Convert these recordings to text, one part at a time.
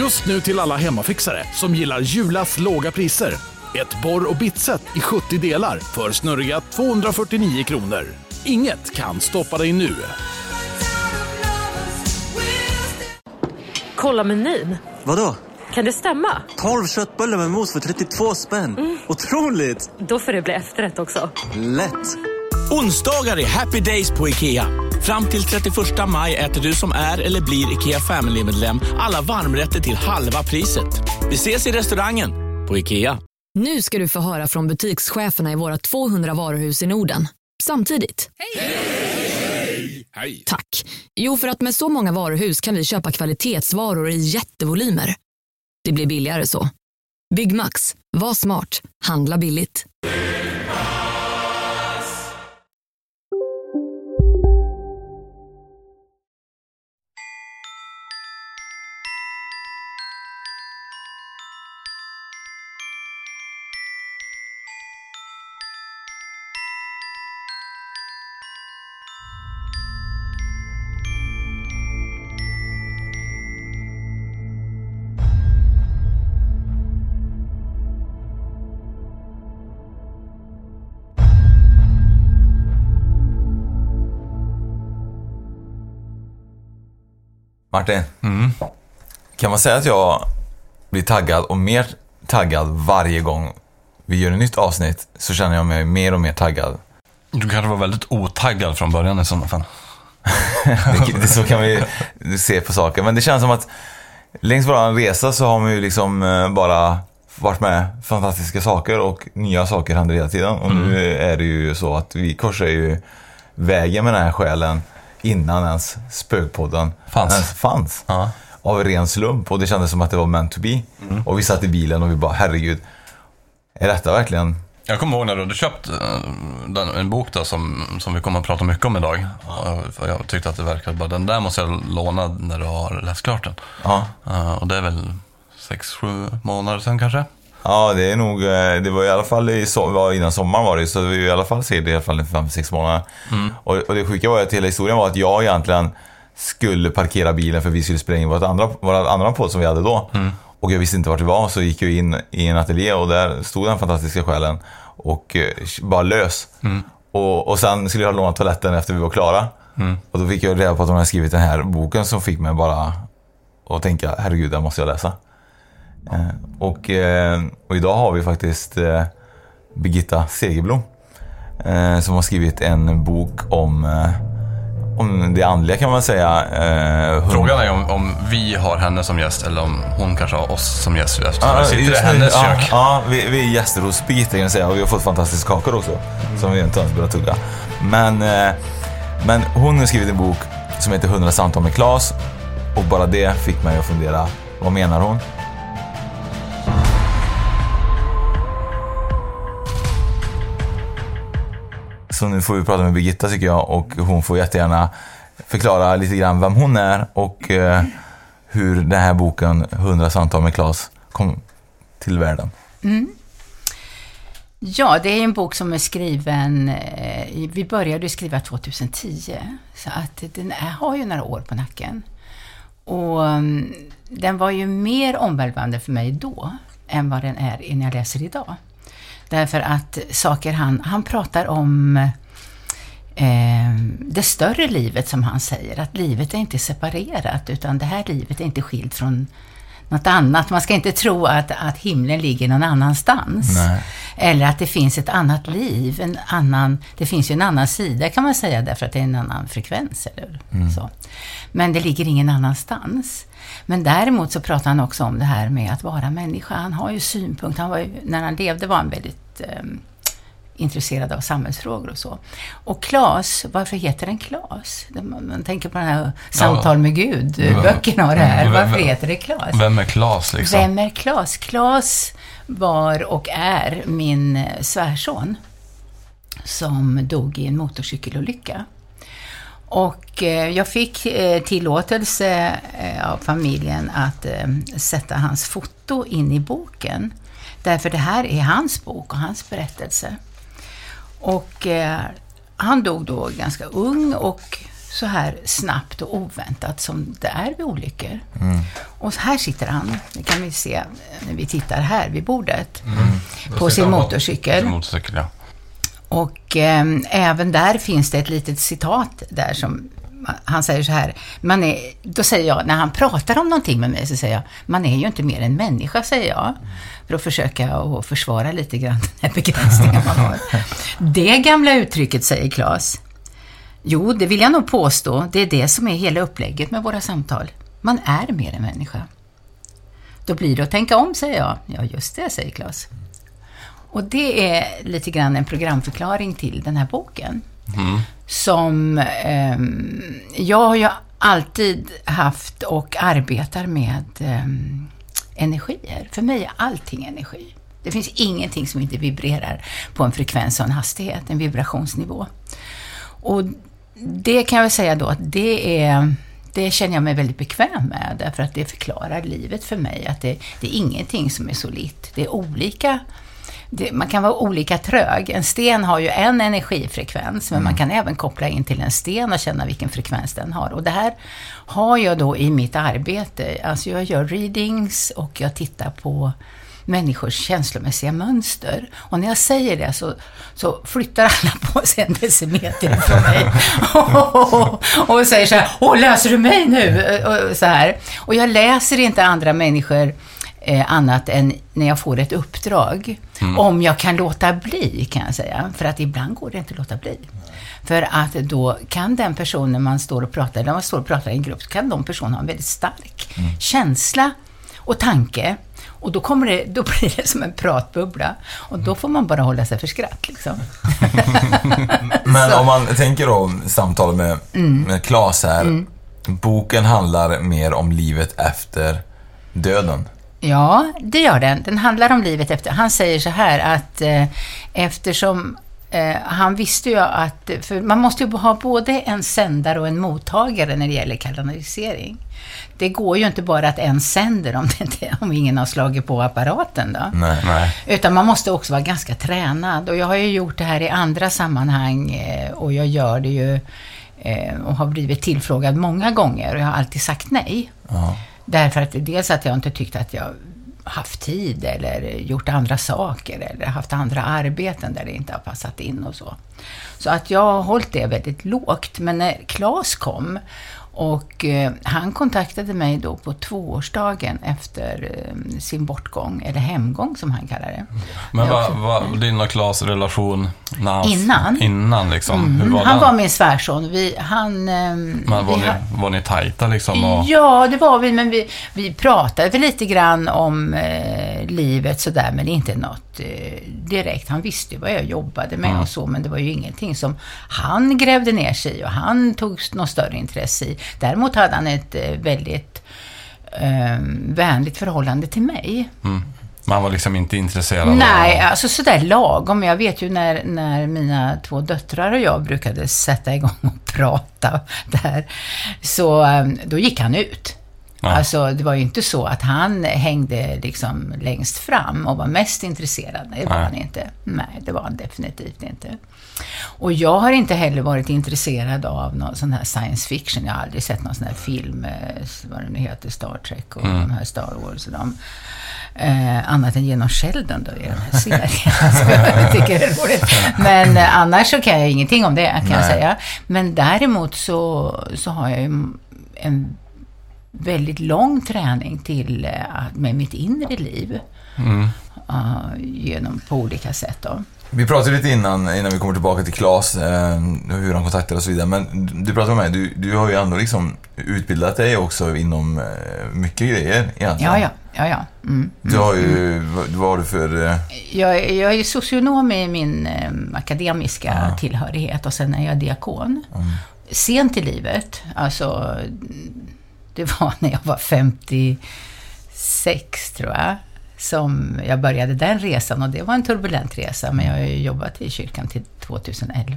Just nu till alla hemmafixare som gillar Julas låga priser. Ett borr och bitset i 70 delar för snurriga 249 kronor. Inget kan stoppa dig nu. Kolla menyn. Vadå? Kan det stämma? 12 köttbullar med mos för 32 spänn. Otroligt! Då får det bli efterrätt också. Lätt! Onsdagar är happy days på IKEA. Fram till 31 maj äter du som är eller blir IKEA Family-medlem alla varmrätter till halva priset. Vi ses i restaurangen på IKEA. Nu ska du få höra från butikscheferna i våra 200 varuhus i Norden. Samtidigt. Hej! Tack. Jo, för att med så många varuhus kan vi köpa kvalitetsvaror i jättevolymer. Det blir billigare så. Byggmax. Var smart. Handla billigt. Martin, kan man säga att jag blir taggad och mer taggad varje gång vi gör ett nytt avsnitt så känner jag mig mer och mer taggad. Du kanske var väldigt otaggad från början i sådana fall. Det, det, så kan vi se på saker. Men det känns som att längs vår resa så har man ju liksom eh, bara varit med fantastiska saker och nya saker händer hela tiden. Och nu är det ju så att vi korsar ju vägen med den här själen innan ens Spökpodden Fanns. ens fanns. Ja. Av ren slump och det kändes som att det var meant to be. Och vi satt i bilen och vi bara, herregud, är detta verkligen Jag kommer ihåg när du hade köpt eh, en bok då, som, som vi kommer att prata mycket om idag. Och Jag tyckte att det verkade bara, den där måste jag låna när du har läst klart den. Ja, Eh, och det är väl sex, sju månader sedan kanske? Ja det är nog, eh, det var i alla fall i var innan sommaren var det så vi i alla fall det i alla fall i fem, sex månader. Och, och det sjuka var att hela historien var att jag egentligen skulle parkera bilen för vi skulle spela in vårt andra, vår andra podd som vi hade då. Och jag visste inte vart vi var så gick jag in i en ateljé och där stod den fantastiska själen och eh, bara lös. Och, och sen skulle jag låna toaletten efter vi var klara. Och då fick jag reda på att de hade skrivit den här boken som fick mig bara att tänka, herregud, den måste jag läsa. Eh, och, eh, och idag har vi faktiskt eh, Birgitta Segerblom som har skrivit en bok om, om det andliga kan man säga. Eh, hund- Frågan är om, om vi har henne som gäst eller om hon kanske har oss som gäst. Eftersom Ja, vi sitter i hennes ja, kök. Ja, vi, vi är gäster hos Birgitta kan jag säga och vi har fått fantastiska kakor också. Som vi inte ens börjat tugga. Men, eh, men hon har skrivit en bok som heter 100 samtal med Klas och bara det fick mig att fundera, vad menar hon? Så nu får vi prata med Birgitta tycker jag och hon får jättegärna förklara lite grann vem hon är och eh, hur den här boken 100 samtal med Klas kom till världen. Mm. Ja, det är en bok som är skriven, eh, vi började skriva 2010, så att den är, har ju några år på nacken. Och mm, den var ju mer omvälvande för mig då, än vad den är när jag läser idag. Därför att saker han, han pratar om eh, det större livet som han säger, att livet är inte separerat, utan det här livet är inte skilt från något annat. Man ska inte tro att, att himlen ligger någon annanstans. Nej. Eller att det finns ett annat liv, en annan, det finns ju en annan sida kan man säga därför att det är en annan frekvens. Eller så. Men det ligger ingen annanstans. Men däremot så pratar han också om det här med att vara människa. Han har ju synpunkt. Han var ju, när han levde var han väldigt eh, intresserad av samhällsfrågor och så. Och Klas, varför heter den Klas? Man tänker på den här Samtal med Gud-böckerna och det här. Varför heter det Klas? Vem är Klas liksom? Vem är Klas? Klas var och är min eh, svärson som dog i en motorcykelolycka. Och eh, jag fick eh, tillåtelse eh, av familjen att sätta hans foto in i boken. Därför det här är hans bok och hans berättelse. Och han dog då ganska ung och så här snabbt och oväntat som det är vid olyckor. Mm. Och här sitter han, det kan vi se när vi tittar här vid bordet, Då på sin motorcykel. Sin motorcykel, ja. Och eh, även där finns det ett litet citat där som han säger så här, man är, då säger jag, när han pratar om någonting med mig så säger jag, man är ju inte mer än människa, säger jag. För att försöka att försvara lite grann den här begränsningen man har. Det gamla uttrycket, säger Claes. Jo, det vill jag nog påstå. Det är det som är hela upplägget med våra samtal. Man är mer än människa. Då blir det att tänka om, säger jag. Ja, just det, säger Claes. Och det är lite grann en programförklaring till den här boken. Som eh, jag har ju alltid haft och arbetar med eh, energier. För mig är allting energi. Det finns ingenting som inte vibrerar på en frekvens och en hastighet, en vibrationsnivå. Och det kan jag väl säga då att det är det känner jag mig väldigt bekväm med, därför att det förklarar livet för mig. Att det, det är ingenting som är solitt. Det är olika det, man kan vara olika trög. En sten har ju en energifrekvens, men man kan även koppla in till en sten och känna vilken frekvens den har. Och det här har jag då i mitt arbete. Alltså jag gör readings och jag tittar på människors känslomässiga mönster. Och när jag säger det så, så flyttar alla på sig en decimeter från mig. och, och säger så här, åh, läser du mig nu? Och, så här. och jag läser inte andra människor eh, annat än när jag får ett uppdrag. Om jag kan låta bli, kan jag säga. För att ibland går det inte att låta bli. För att då kan den personen man står och pratar, när man står och pratar i en grupp, så kan de personerna ha en väldigt stark känsla och tanke. Och då, kommer det, då blir det som en pratbubbla. Och då får man bara hålla sig för skratt. Liksom. Men om man tänker då samtal med, Mm. med Claes här. Boken handlar mer om livet efter döden. Ja, det gör den. Den handlar om livet efter... Han säger så här att eh, eftersom eh, han visste ju att... För man måste ju ha både en sändare och en mottagare när det gäller kanalisering. Det går ju inte bara att en sänder om, det inte, om ingen har slagit på apparaten. Då. Nej. Nej. Utan man måste också vara ganska tränad. Och jag har ju gjort det här i andra sammanhang eh, och jag gör det ju eh, och har blivit tillfrågad många gånger och jag har alltid sagt nej. Ja. Därför att dels att jag inte tyckt att jag haft tid eller gjort andra saker eller haft andra arbeten där det inte har passat in och så. Så att jag har hållit det väldigt lågt. Men när Klas kom och eh, han kontaktade mig då på tvåårsdagen efter eh, sin bortgång, eller hemgång som han kallar det. Men vad var din och Klas relation när han, Innan? Innan liksom? Hur Mm, var han den? var min svärson. Vi, han, ehm, Men var, vi ni, var ni tajta liksom? Och, Ja, det var vi, men vi, vi pratade väl lite grann om eh, livet sådär, men inte något eh, direkt. Han visste ju vad jag jobbade med och så, men det var ju ingenting som han grävde ner sig i och han tog något större intresse i. Däremot hade han ett eh, väldigt eh, vänligt förhållande till mig. Man var liksom inte intresserad av... Nej, alltså sådär lagom. Jag vet ju när, när mina två döttrar och jag brukade sätta igång och prata där, så eh, då gick han ut. Ja. Alltså, det var ju inte så att han hängde liksom längst fram och var mest intresserad. Det var Nej. han inte. Nej, det var han definitivt inte. Och jag har inte heller varit intresserad av någon sån här science fiction. Jag har aldrig sett någon sån här film, eh, vad det nu heter, Star Trek och de här Star Wars och de. Eh, annat än genom Sheldon då i den här serien. som jag tycker är roligt. Men eh, annars så kan jag ingenting om det, kan jag Nej. säga. Men däremot så, så har jag ju en väldigt lång träning till eh, med mitt inre liv. Uh, genom på olika sätt då. Vi pratade lite innan, innan vi kommer tillbaka till Claes, eh, hur han kontaktade och så vidare. Men du- pratade med mig, du, du har ju ändå liksom utbildat dig också inom eh, mycket grejer egentligen. Ja, ja, ja, ja. Mm. Du har ju, vad, vad har du för... eh, Jag, jag är socionom i min eh, akademiska tillhörighet och sen är jag diakon. Sent i livet, alltså det var när jag var 56 tror jag, som jag började den resan och det var en turbulent resa, men jag har ju jobbat i kyrkan till 2011.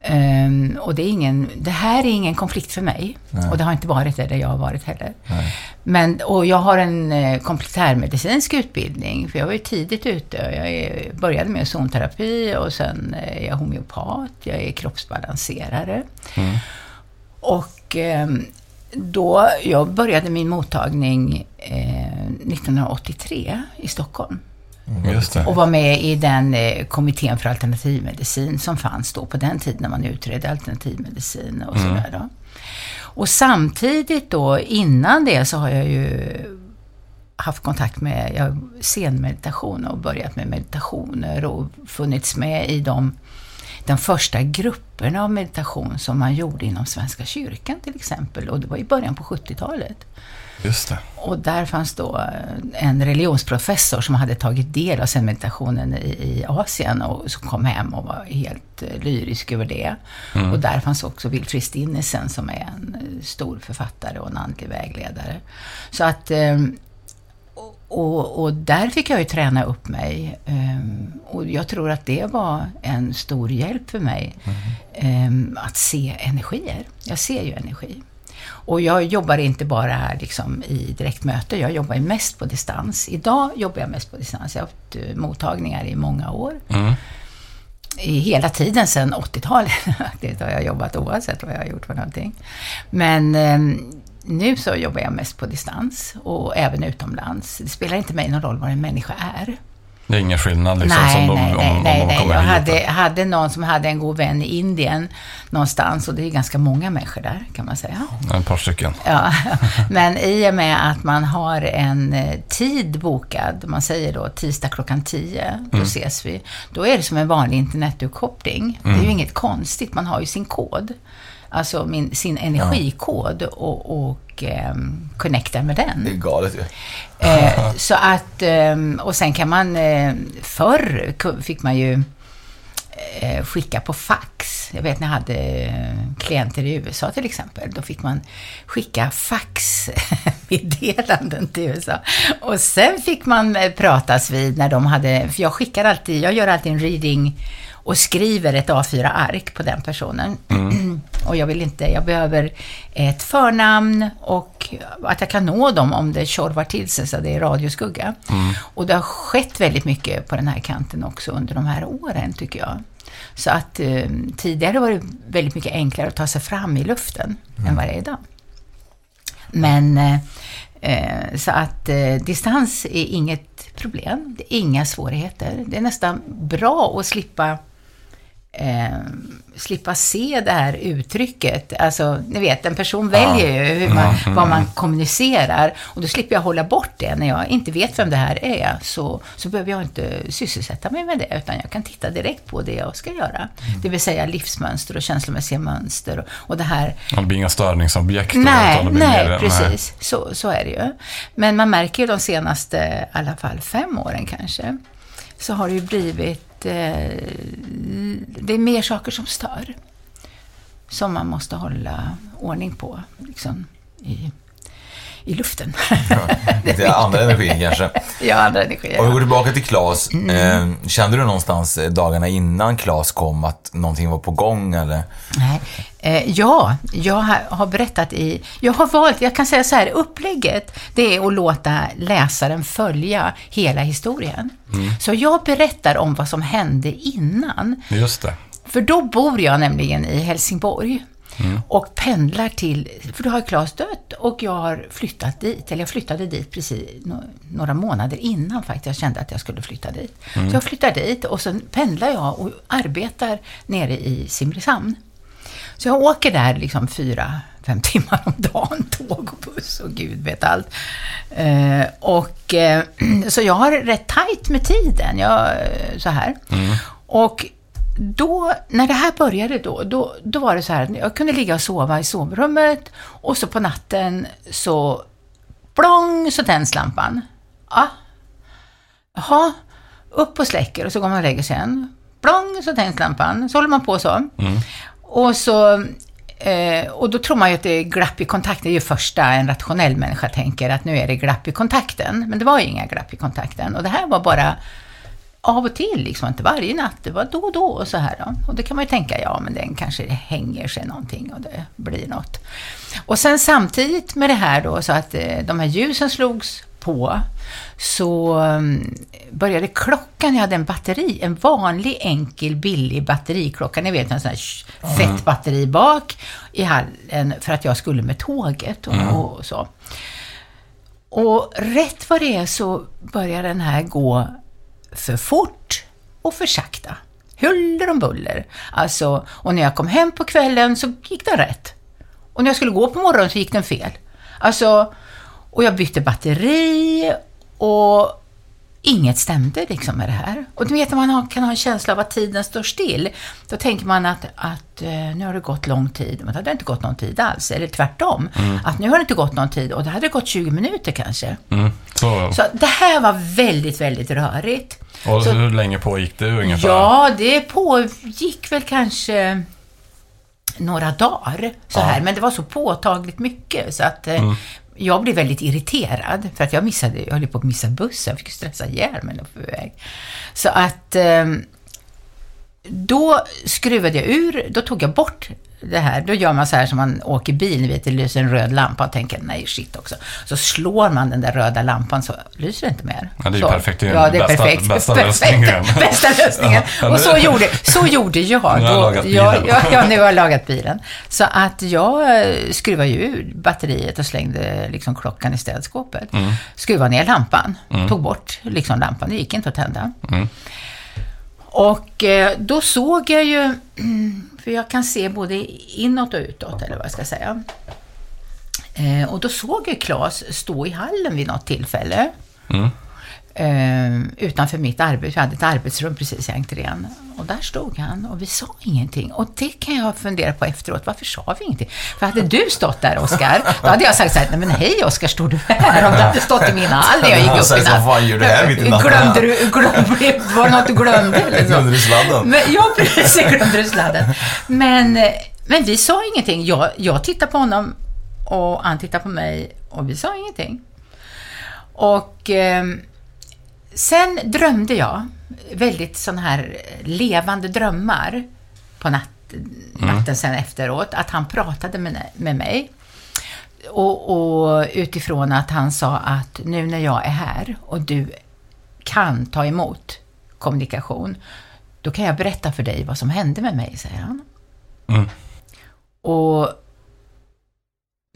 Ehm, och det, är ingen, det här är ingen konflikt för mig. Och det har inte varit det där jag har varit heller. Men, och jag har en eh, komplementärmedicinsk utbildning, för jag var ju tidigt ute. Jag är, började med zonterapi och sen är jag homeopat, jag är kroppsbalanserare. Och ehm, då, jag började min mottagning eh, 1983 i Stockholm. Det. Och var med i den eh, kommittén för alternativmedicin som fanns då på den tiden när man utredde alternativmedicin och sådär då. Och samtidigt då, innan det, så har jag ju haft kontakt med jag, scenmeditation och börjat med meditationer och funnits med i de, de första grupperna av meditation som man gjorde inom Svenska kyrkan till exempel. Och det var i början på 70-talet. Just det. Och där fanns då en religionsprofessor som hade tagit del av zen-meditationen i, i Asien och som kom hem och var helt eh, lyrisk över det. Och där fanns också Wilfrid Stinnesen som är en eh, stor författare och en andlig vägledare. Så att eh, och, och där fick jag ju träna upp mig. Ehm, och jag tror att det var en stor hjälp för mig. ehm, att se energier. Jag ser ju energi. Och jag jobbar inte bara här liksom i direktmöte, jag jobbar mest på distans. Idag jobbar jag mest på distans. Jag har haft eh, mottagningar i många år. I hela tiden sedan 80-talet faktiskt har jag jobbat oavsett vad jag har gjort för någonting. Men ehm, nu så jobbar jag mest på distans och även utomlands. Det spelar inte mig någon roll vad en människa är. Det är ingen skillnad liksom nej, som de, nej, om, nej, om de nej. kommer Jag hit. hade, hade någon som hade en god vän i Indien någonstans och det är ganska många människor där kan man säga. Ett par stycken. Ja, men i och med att man har en eh, tid bokad, man säger då tisdag klockan 10, då ses vi. Då är det som en vanlig internetuppkoppling. Det är ju inget konstigt, man har ju sin kod. Alltså min, sin energikod och, och ehm, connectar med den. Det är galet ju. Eh, så att, ehm, och sen kan man, eh, förr fick man ju eh, skicka på fax. Jag vet när jag hade eh, klienter i USA till exempel. Då fick man skicka faxmeddelanden till USA. Och sen fick man eh, pratas vid när de hade, för jag skickar alltid, jag gör alltid en reading och skriver ett A4-ark på den personen. och jag vill inte, jag behöver ett förnamn och att jag kan nå dem om det tjorvar till sig, så det är radioskugga. Och det har skett väldigt mycket på den här kanten också under de här åren, tycker jag. Så att eh, tidigare var det väldigt mycket enklare att ta sig fram i luften än vad det är idag. Men eh, eh, så att eh, distans är inget problem, det är inga svårigheter. Det är nästan bra att slippa eh, slippa se det här uttrycket. Alltså, ni vet, en person väljer ju hur man, vad man kommunicerar och då slipper jag hålla bort det. När jag inte vet vem det här är så, så behöver jag inte sysselsätta mig med det, utan jag kan titta direkt på det jag ska göra. Det vill säga livsmönster och känslomässiga mönster och, och det här Det blir inga störningsobjekt. Nej, det nej mer- precis. Så, så är det ju. Men man märker ju de senaste, i alla fall fem åren kanske, så har det ju blivit, eh, det är mer saker som stör. Som man måste hålla ordning på, liksom, i, i luften. Det är andra energin kanske. ja, andra energier. Om vi ja. går tillbaka till Claes. Mm. Eh, kände du någonstans eh, dagarna innan Claes kom att någonting var på gång eller? Nej. Eh, ja, jag har, berättat i... Jag har valt, jag kan säga så här, upplägget, det är att låta läsaren följa hela historien. Så jag berättar om vad som hände innan. Just det. För då bor jag nämligen i Helsingborg. Och pendlar till, för då har Claes dött och jag har flyttat dit. Eller jag flyttade dit precis några månader innan faktiskt. Jag kände att jag skulle flytta dit. Så jag flyttar dit och sen pendlar jag och arbetar nere i Simrishamn. Så jag åker där liksom fyra, fem timmar om dagen, tåg och buss och gud vet allt. Eh, och, eh, så jag har rätt tajt med tiden, jag, så här. Och då, när det här började då, då, då var det så här att jag kunde ligga och sova i sovrummet och så på natten så plong så tänds lampan. Ja. Jaha, upp och släcker och så går man och lägger sig igen. Plong så tänds lampan, så håller man på så. Och så Eh, och då tror man ju att det är glapp i kontakten. Det är ju första en rationell människa tänker att nu är det glapp i kontakten. Men det var ju inga glapp i kontakten. Och det här var bara av och till, liksom, inte varje natt, det var då och då och så här. Då. Och det kan man ju tänka, ja men den kanske hänger sig någonting och det blir något. Och sen samtidigt med det här då, så att eh, de här ljusen slogs på, så mm, började klockan, jag hade en batteri, en vanlig enkel billig batteriklocka, ni vet en sån här fett batteri bak i hallen för att jag skulle med tåget och, och så. Och rätt vad det är så börjar den här gå för fort och för sakta. Huller om buller. Alltså, och när jag kom hem på kvällen så gick den rätt. Och när jag skulle gå på morgonen så gick den fel. Alltså, och jag bytte batteri och inget stämde liksom med det här. Och du vet när man kan ha en känsla av att tiden står still, då tänker man att, att eh, nu har det gått lång tid, men det hade inte gått någon tid alls. Eller tvärtom, att nu har det inte gått någon tid och det hade gått 20 minuter kanske. Mm. Så, Så det här var väldigt, väldigt rörigt. Och så- hur länge pågick det ungefär? Ja, det pågick väl kanske några dagar så här, men det var så påtagligt mycket så att eh, jag blev väldigt irriterad för att jag missade, jag höll på att missa bussen, jag fick stressa ihjäl mig på väg. Så att eh, då skruvade jag ur, då tog jag bort det här. Då gör man så här som man åker bil, ni vet, det lyser en röd lampa och tänker nej shit också. Så slår man den där röda lampan så lyser det inte mer. Ja, det är så. perfekt. Det är Ja, det är bästa- perfekt. bästa lösningen. Bästa lösningen. Ja, Och så gjorde, så gjorde jag. Nu har jag lagat bilen. Ja, ja, nu har jag lagat bilen. Så att jag eh, skruvade ju ur batteriet och slängde liksom klockan i städskåpet. Mm. Skruvade ner lampan, tog bort liksom lampan, det gick inte att tända. Och eh, då såg jag ju, för jag kan se både inåt och utåt, eller vad jag ska säga. Eh, och då såg jag Claes stå i hallen vid något tillfälle. Eh, utanför mitt arbete. Jag hade ett arbetsrum precis i entrén. Och där stod han och vi sa ingenting. Och det kan jag fundera på efteråt. Varför sa vi ingenting? För hade du stått där, Oskar, då hade jag sagt så här, nej men hej Oskar, står du här? Om du hade stått i min hall när jag gick upp i säger, natt. "Vad fan gör du här mitt i natten?" Glömde du, glömde, var det något du glömde? Så? Glömde du sladden? Men, ja, precis. Jag glömde du sladden. Men, men vi sa ingenting. Jag, jag tittade på honom och han tittade på mig och vi sa ingenting. Och eh, sen drömde jag väldigt sån här levande drömmar på natt, natten sen efteråt. Att han pratade med, med mig. Och, och utifrån att han sa att nu när jag är här och du kan ta emot kommunikation, då kan jag berätta för dig vad som hände med mig, säger han. Mm. Och,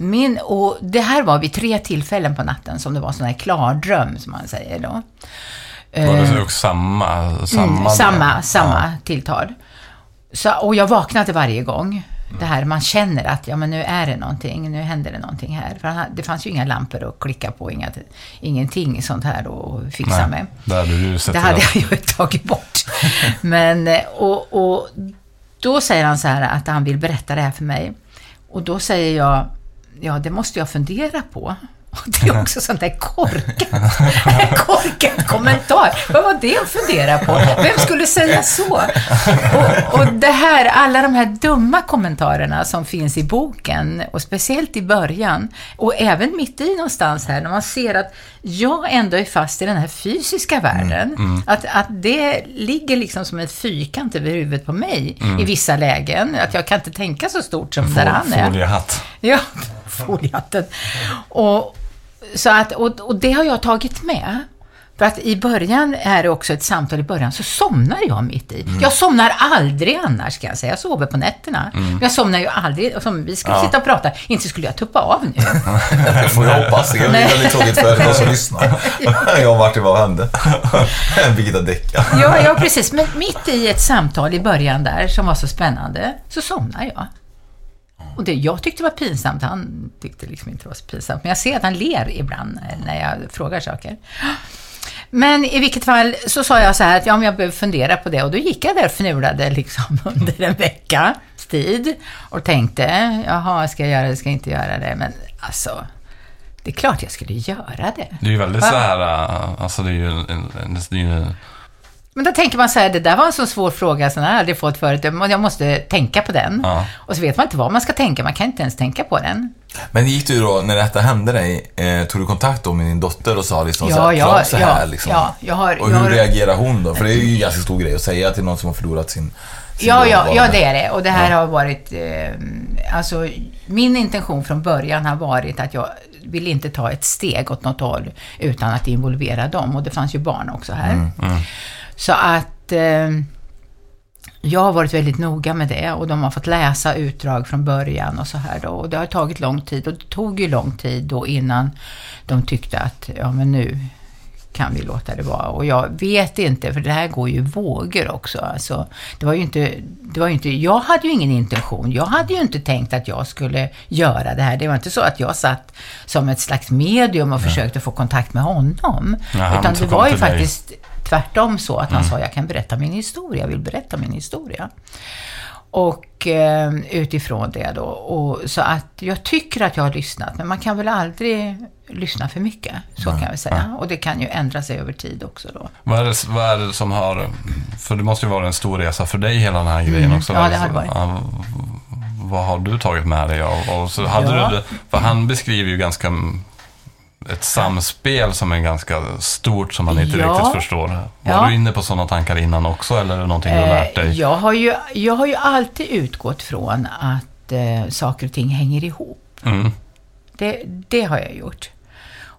min, och det här var vid tre tillfällen på natten som det var sån här klardröm, som man säger då. Var Eh, det också samma? Samma, Mm, samma, samma tilltal. Så, och jag vaknade varje gång. Det här, man känner att ja, men nu är det någonting, nu händer det någonting här. För det fanns ju inga lampor att klicka på, inga, ingenting sånt här att fixa Nej, med. det hade du sett Det hade jag ju tagit bort. Men, eh, och, och då säger han så här att han vill berätta det här för mig. Och då säger jag, ja det måste jag fundera på. Och det är också sånt där korkat, korkat kommentar. Vad var det att fundera på? Vem skulle säga så? Och, och det här, alla de här dumma kommentarerna som finns i boken, och speciellt i början, och även mitt i någonstans här, när man ser att jag ändå är fast i den här fysiska världen. Att, att det ligger liksom som ett fyrkant över huvudet på mig i vissa lägen. Att jag kan inte tänka så stort som där han är. Foliehatt. Ja, foliehatten. Och, så att, och, och det har jag tagit med. För att i början är det också ett samtal i början, så somnar jag mitt i. Jag somnar aldrig annars kan jag säga. Jag sover på nätterna. Men jag somnar ju aldrig. Som vi skulle sitta och prata, inte skulle jag tuppa av nu. Det får jag hoppas. Det är väldigt tråkigt för de som lyssnar. Jag och Martin, vad hände? Birgitta däckade. Ja, ja, precis. Men mitt i ett samtal i början där, som var så spännande, så somnar jag. Och det jag tyckte var pinsamt, han tyckte liksom inte det var så pinsamt. Men jag ser att han ler ibland när jag frågar saker. Men i vilket fall så sa jag så här att ja, men jag behöver fundera på det. Och då gick jag där och fnulade liksom under en veckas tid. Och tänkte, jaha, ska jag göra det, ska jag inte göra det? Men alltså, det är klart jag skulle göra det. Det är ju väldigt Va? så här, äh, alltså det är ju, en, en, det är ju Men då tänker man så här, det där var en så svår fråga som jag aldrig fått förut. Jag måste tänka på den. Ja. Och så vet man inte vad man ska tänka, man kan inte ens tänka på den. Men gick du då, när detta hände dig, eh, tog du kontakt då med din dotter och sa liksom Ja, så här, ja, "Klara så här ja, liksom? ja, jag har- och jag hur har- reagerar hon då? För det är ju en ganska stor grej att säga till någon som har förlorat sin, sin Ja, ja, ja, det är det. Och det här har varit... Eh, alltså, min intention från början har varit att jag vill inte ta ett steg åt något håll utan att involvera dem. Och det fanns ju barn också här. Så att... Eh, jag har varit väldigt noga med det och de har fått läsa utdrag från början och så här då. Och det har tagit lång tid och det tog ju lång tid då innan de tyckte att, ja men nu kan vi låta det vara. Och jag vet inte, för det här går ju vågor också. Alltså, det var ju inte, det var ju inte, jag hade ju ingen intention. Jag hade ju inte tänkt att jag skulle göra det här. Det var inte så att jag satt som ett slags medium och försökte få kontakt med honom. Nej, Utan det var ju faktiskt tvärtom så att han sa, jag kan berätta min historia, jag vill berätta min historia. Och eh, utifrån det då. Och, så att jag tycker att jag har lyssnat, men man kan väl aldrig lyssna för mycket. Så kan jag väl säga. Och det kan ju ändra sig över tid också då. Vad är, det, vad är det som har... För det måste ju vara en stor resa för dig hela den här grejen också. Mm. Ja, det har det varit. Ja, vad har du tagit med dig av? Och så hade Ja. du för han beskriver ju ganska ett samspel som är ganska stort som man inte Ja. riktigt förstår. Var Ja. du inne på sådana tankar innan också eller är det någonting du har lärt Eh, dig? Jag har ju, jag har ju alltid utgått från att eh, saker och ting hänger ihop. Mm. Det, det har jag gjort.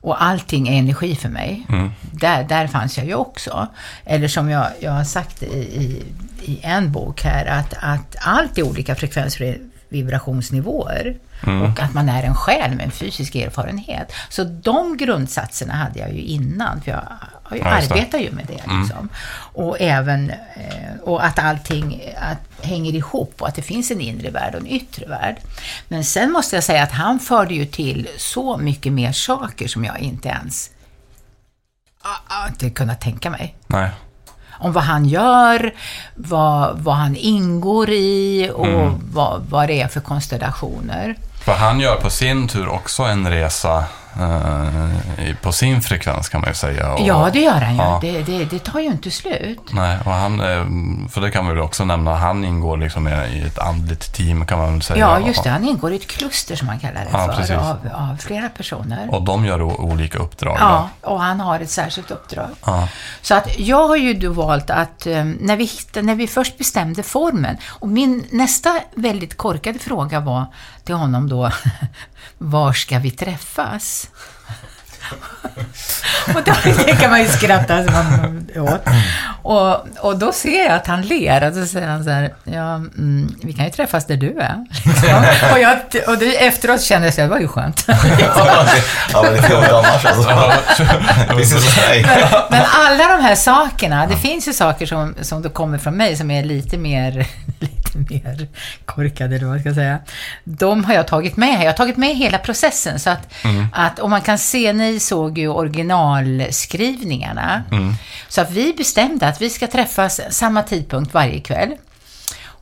Och allting är energi för mig. Mm. Där, där fanns jag ju också. Eller som jag, jag har sagt i, i, i en bok här, att, att allt är olika frekvenser vibrationsnivåer. Mm. Och att man är en själ med en fysisk erfarenhet. Så de grundsatserna hade jag ju innan, för jag har ju Ja, just det. arbetar ju med det. Liksom. Och även eh, och att allting att, hänger ihop och att det finns en inre värld och en yttre värld. Men sen måste jag säga att han förde ju till så mycket mer saker som jag inte ens ah, ah, inte kunnat tänka mig. Nej. Om vad han gör, vad, vad han ingår i och Mm. vad, vad det är för konstellationer. För han gör på sin tur också en resa eh, på sin frekvens kan man ju säga. Och, ja, det gör han ju. Ja. Det, det, det tar ju inte slut. Nej, och han, eh, för det kan vi väl också nämna, han ingår liksom i ett andligt team kan man väl säga. Ja, just det. Han ingår i ett kluster som man kallar det Ja, för, precis. av, av flera personer. Och de gör olika uppdrag. Ja, och han har ett särskilt uppdrag. Ja. Så att jag har ju då valt att eh, när vi, när vi först bestämde formen, och min nästa väldigt korkade fråga var till honom då, var ska vi träffas? och då det kan man ju skratta så man, åt. Och, och då ser jag att han ler och då säger han så här, ja, mm, vi kan ju träffas där du är. Och jag, och det, efteråt kände jag så här, det var ju skönt. ja, men det är trevligt annars alltså. Så? Nej. Men alla de här sakerna, det finns ju saker som, som då kommer från mig som är lite mer, lite mer korkade, eller vad jag ska säga. De har jag tagit med. Jag har tagit med hela processen. Så att, att om man kan se, ni såg ju originalskrivningarna. Så att vi bestämde att vi ska träffas samma tidpunkt varje kväll.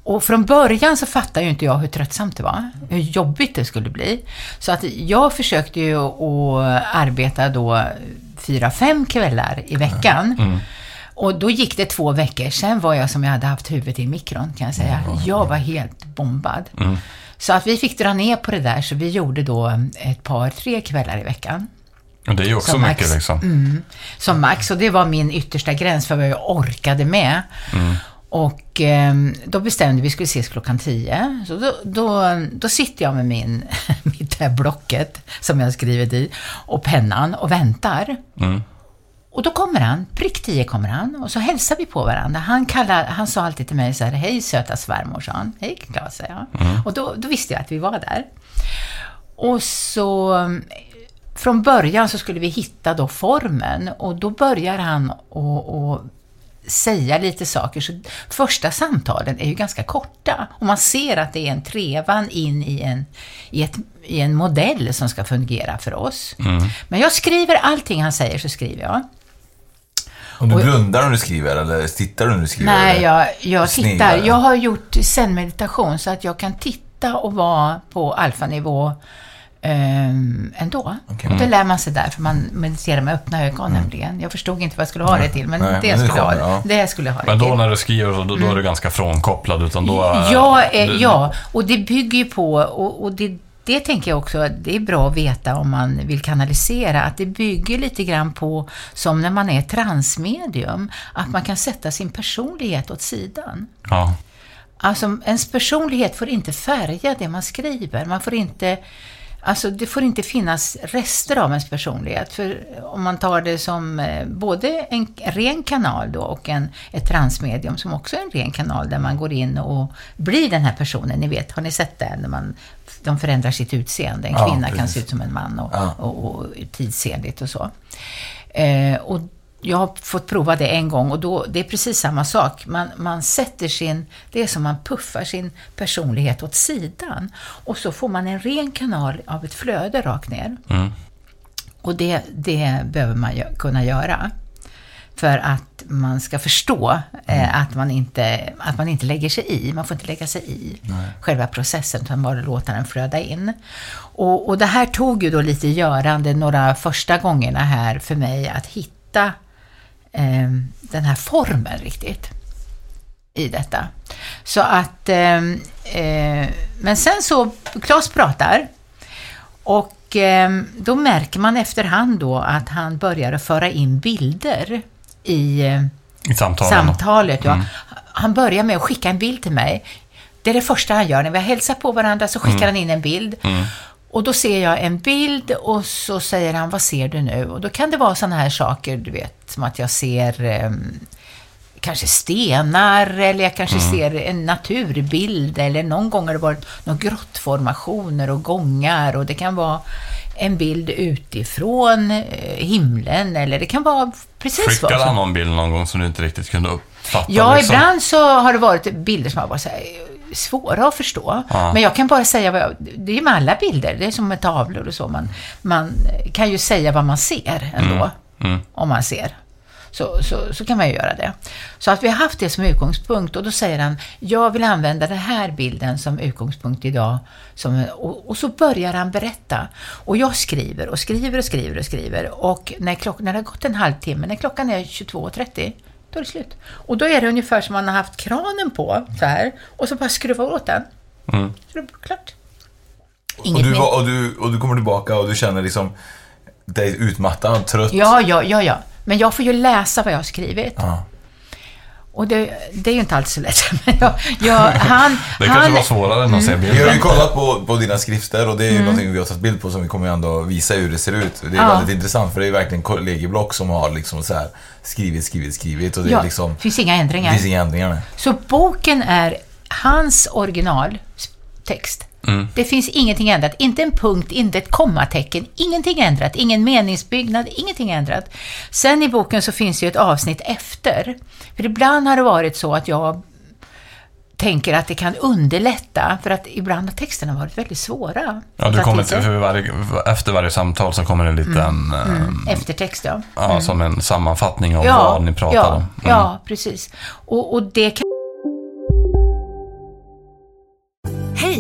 Och från början så fattade ju inte jag hur tröttsamt det var, hur jobbigt det skulle bli. Så att jag försökte ju att arbeta då fyra, fem kvällar i veckan. Och då gick det två veckor, sen var jag som jag hade haft huvudet i mikron kan jag säga. Jag var helt bombad. Så att vi fick dra ner på det där, så vi gjorde då ett par, tre kvällar i veckan. Det är ju också Som mycket max. liksom. Mm, som max. Och det var min yttersta gräns för vad jag orkade med. Och eh, då bestämde vi, vi skulle ses klockan tio. Så då, då, då sitter jag med min, mitt här blocket som jag skrivit i och pennan och väntar. Och då kommer han, prick tio kommer han och så hälsar vi på varandra. Han, kallar, han sa alltid till mig så här, hej söta svärmor, sa han. Hej Klas, sa jag. Och då, då visste jag att vi var där. Och så från början så skulle vi hitta då formen och då börjar han och, och säga lite saker. Så första samtalen är ju ganska korta och man ser att det är en trevan in i en, i ett, i en modell som ska fungera för oss. Men jag skriver allting han säger, så skriver jag. Och du blundar när du skriver eller tittar du när du skriver? Nej, eller? jag, jag tittar. ja. Jag har gjort zen-meditation så att jag kan titta och vara på alfanivå ehm, ändå. Och det lär man sig där, för man mediterar med öppna ögon nämligen. Jag förstod inte vad jag skulle ha det till, men Nej, det, men det skulle, jag kommer, ha, ja. det skulle jag ha det Men då till. när du skriver, så, då, då är du ganska frånkopplad. Utan då är, Ja, eh, du- ja, och det bygger ju på, och, och det, det tänker jag också, det är bra att veta om man vill kanalisera, att det bygger lite grann på, som när man är transmedium, att man kan sätta sin personlighet åt sidan. Ja. Alltså, ens personlighet får inte färga det man skriver. Man får inte... Alltså, det får inte finnas rester av ens personlighet. För om man tar det som eh, både en ren kanal då och en, ett transmedium som också är en ren kanal där man går in och blir den här personen. Ni vet, har ni sett det? När man, de förändrar sitt utseende. En Ja, kvinna kan precis. se ut som en man och, Ja. och, och tidsenligt och så. Eh, och jag har fått prova det en gång och då, det är precis samma sak. Man, man sätter sin, det är som man puffar sin personlighet åt sidan. Och så får man en ren kanal av ett flöde rakt ner. Och det, det behöver man ju kunna göra. För att man ska förstå eh, att, man inte, att man inte lägger sig i. Man får inte lägga sig i själva processen, utan bara låta den flöda in. Och, och det här tog ju då lite görande några första gångerna här för mig att hitta eh, den här formen riktigt i detta. Så att, eh, eh, men sen så, Claes pratar och eh, då märker man efterhand då att han börjar föra in bilder i eh, I samtalen. samtalet. Ja. Han börjar med att skicka en bild till mig. Det är det första han gör. När vi har hälsat på varandra så skickar han in en bild. Och då ser jag en bild och så säger han, vad ser du nu? Och då kan det vara sådana här saker, du vet, som att jag ser eh, kanske stenar eller jag kanske ser en naturbild eller någon gång har det varit några grottformationer och gångar och det kan vara en bild utifrån eh, himlen eller det kan vara precis vad som han någon bild någon gång som du inte riktigt kunde uppfatta? Ja, liksom? ibland så har det varit bilder som har varit så här, svåra att förstå. Ja. Men jag kan bara säga vad jag, det är ju med alla bilder, det är som med tavlor och så. Man, man kan ju säga vad man ser ändå, Mm. om man ser. Så, så, så kan man ju göra det. Så att vi har haft det som utgångspunkt och då säger han, jag vill använda den här bilden som utgångspunkt idag. Som, och, och så börjar han berätta. Och jag skriver och skriver och skriver och skriver. Och när, klock, när det har gått en halvtimme, när klockan är 22.30, då är det slut. Och då är det ungefär som man har haft kranen på, så här, och så bara skruvar åt den. Mm. Så är det klart. Och Inget du, mer. var- och, du, och du kommer tillbaka och du känner liksom dig utmattad, trött. Ja, ja, ja, ja. Men jag får ju läsa vad jag har skrivit. Ja. Och det, det är ju inte alls så lätt. Men jag, jag, han, Det han, kanske var svårare än att se Vi har bilden. ju kollat på, på dina skrifter och det är ju Mm. någonting vi har tagit bild på som vi kommer ju ändå visa hur det ser ut. Det är Ja. väldigt intressant för det är verkligen kollegieblock som har liksom så här skrivit, skrivit, skrivit och det ja, är liksom... finns inga ändringar. finns inga ändringar. Så boken är hans originaltext. Det finns ingenting ändrat. Inte en punkt, inte ett kommatecken, ingenting ändrat. Ingen meningsbyggnad, ingenting ändrat. Sen i boken så finns ju ett avsnitt efter. För ibland har det varit så att jag tänker att det kan underlätta, för att ibland har texterna varit väldigt svåra. Ja, du kommer till för varje, efter varje samtal så kommer det en liten... Mm. eh, Eftertext, ja. Ja, som en sammanfattning av vad ni pratar ja, om. Mm. Ja, precis. Och, och det kan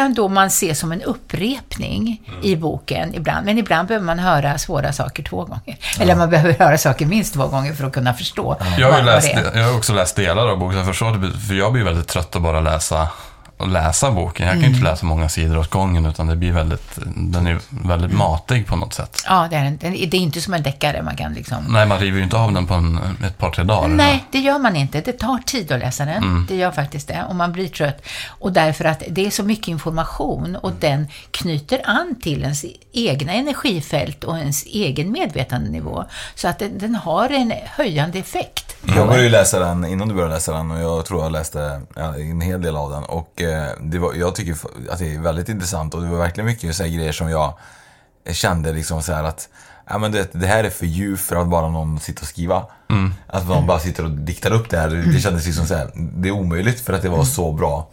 Kan då man se som en upprepning Mm. i boken ibland. Men ibland behöver man höra svåra saker två gånger. Eller man behöver höra saker minst två gånger för att kunna förstå Jag har, läst, jag har också läst delar av boken, så förstår det, för jag blir väldigt trött att bara läsa att läsa boken. Jag kan ju Mm. inte läsa många sidor åt gången, utan det blir väldigt, den är väldigt matig på något sätt. Ja, det är, en- den- det är inte som en deckare man kan liksom... Nej, man river ju inte av den på en, ett par, tre dagar. Nej, det gör man inte. Det tar tid att läsa den. Mm. Det gör faktiskt det. Och man blir trött. Och därför att det är så mycket information och den knyter an till ens egna energifält och ens egen medvetandenivå. Så att den, den har en höjande effekt. Jag började ju läsa den innan du började läsa den och jag tror jag läste ja, en hel del av den. Och eh, det var, jag tycker att det är väldigt intressant och det var verkligen mycket så grejer som jag kände liksom så att ja, men det, det här är för djupt för att bara någon sitter och skriva. Mm. Att någon bara sitter och diktar upp det här. Det kändes liksom så här, det är omöjligt för att det var så bra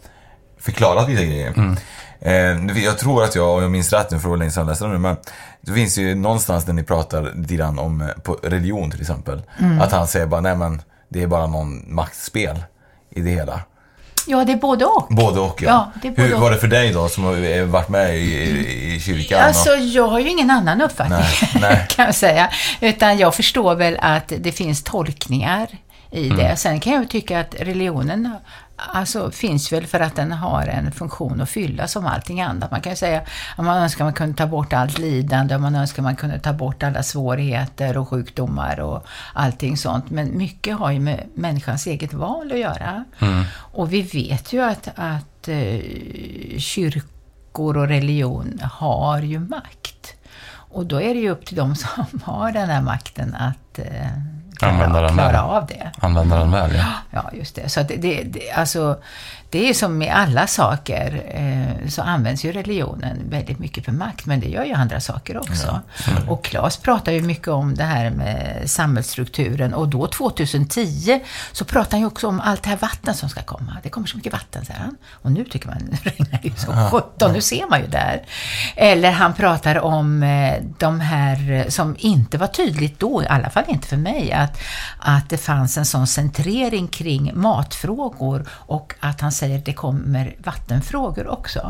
förklarat vissa grejer. Mm. Eh, jag tror att jag, om jag minns rätt nu, för det var länge sedan jag läste den nu, men det finns ju någonstans där ni pratar lite grann om eh, på religion till exempel. Mm. Att han säger bara, nej men det är bara någon maktspel i det hela. Ja, det är både och. Både och ja. Ja, både Hur var det för dig då som har varit med i, i, i kyrkan? Alltså, och, jag har ju ingen annan uppfattning, Nej, nej. kan jag säga. Utan jag förstår väl att det finns tolkningar i Mm. det. Sen kan jag tycka att religionen alltså, finns väl för att den har en funktion att fylla som allting annat. Man kan ju säga att man önskar man kunde ta bort allt lidande, man önskar man kunde ta bort alla svårigheter och sjukdomar och allting sånt. Men mycket har ju med människans eget val att göra. Mm. Och vi vet ju att, att eh, kyrkor och religion har ju makt. Och då är det ju upp till dem som har den här makten att eh, klara, den klara väl. av det. Använda den väl, ja. Ja, just det. Så att det, det, det, alltså, det är som med alla saker, eh, så används ju religionen väldigt mycket för makt, men det gör ju andra saker också. Mm. Och Claes pratar ju mycket om det här med samhällsstrukturen och då 2010 så pratar han ju också om allt det här vatten som ska komma. Det kommer så mycket vatten, säger han. Och nu tycker man, det regnar ju som Ja. sjutton, nu ser man ju där. Eller han pratar om eh, de här eh, som inte var tydligt då, i alla fall inte för mig, att, att det fanns en sån centrering kring matfrågor och att han säger att det kommer vattenfrågor också.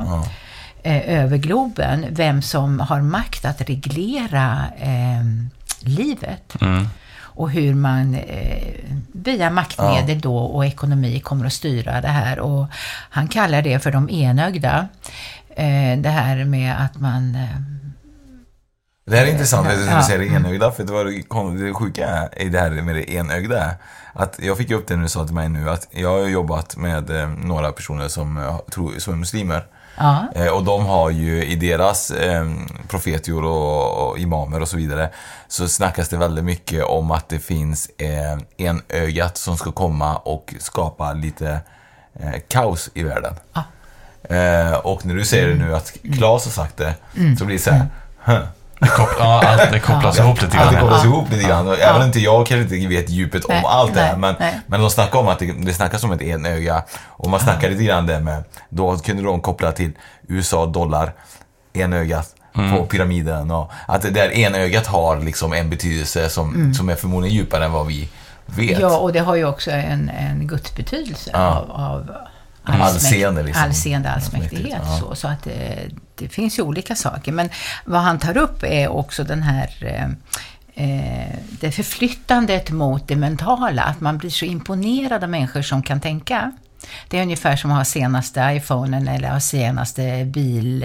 Eh, över globen, vem som har makt att reglera eh, livet Mm. och hur man eh, via maktmedel då och ekonomi kommer att styra det här. Och han kallar det för de enögda. Eh, det här med att man... Eh, Det här är intressant, att du Ja. säger det enögda, för det, var det, det sjuka i det här med det enögda. Att jag fick upp det när du sa till mig nu, att jag har jobbat med eh, några personer som, eh, tror, som är muslimer. ja, Eh, och de har ju i deras eh, profetior och, och imamer och så vidare så snackas det väldigt mycket om att det finns eh, en ögat som ska komma och skapa lite kaos i världen. Eh, och när du säger det nu att Claes har sagt det Mm. så blir det så här, ja, allt det kopplas ihop lite grann. Allt det kopplas Ja. ihop lite grann. Ja. Även inte jag kanske inte vet djupet om Nej, allt det här. Men, nej. men de snackar om att det, det snackas om ett enöga. Och man snackar lite grann det med, då kunde de koppla till USA, dollar, enögat Mm. på pyramiden. Och att det där enögat har liksom en betydelse som, Mm. som är förmodligen djupare än vad vi vet. ja, och det har ju också en, en gudsbetydelse Ja. av, av. Allseende, liksom. allseende allsmäktighet. Ja. Så, så att det, det finns ju olika saker. Men vad han tar upp är också den här eh, eh, det förflyttandet mot det mentala, att man blir så imponerad av människor som kan tänka. Det är ungefär som att ha senaste iPhonen eller ha senaste bil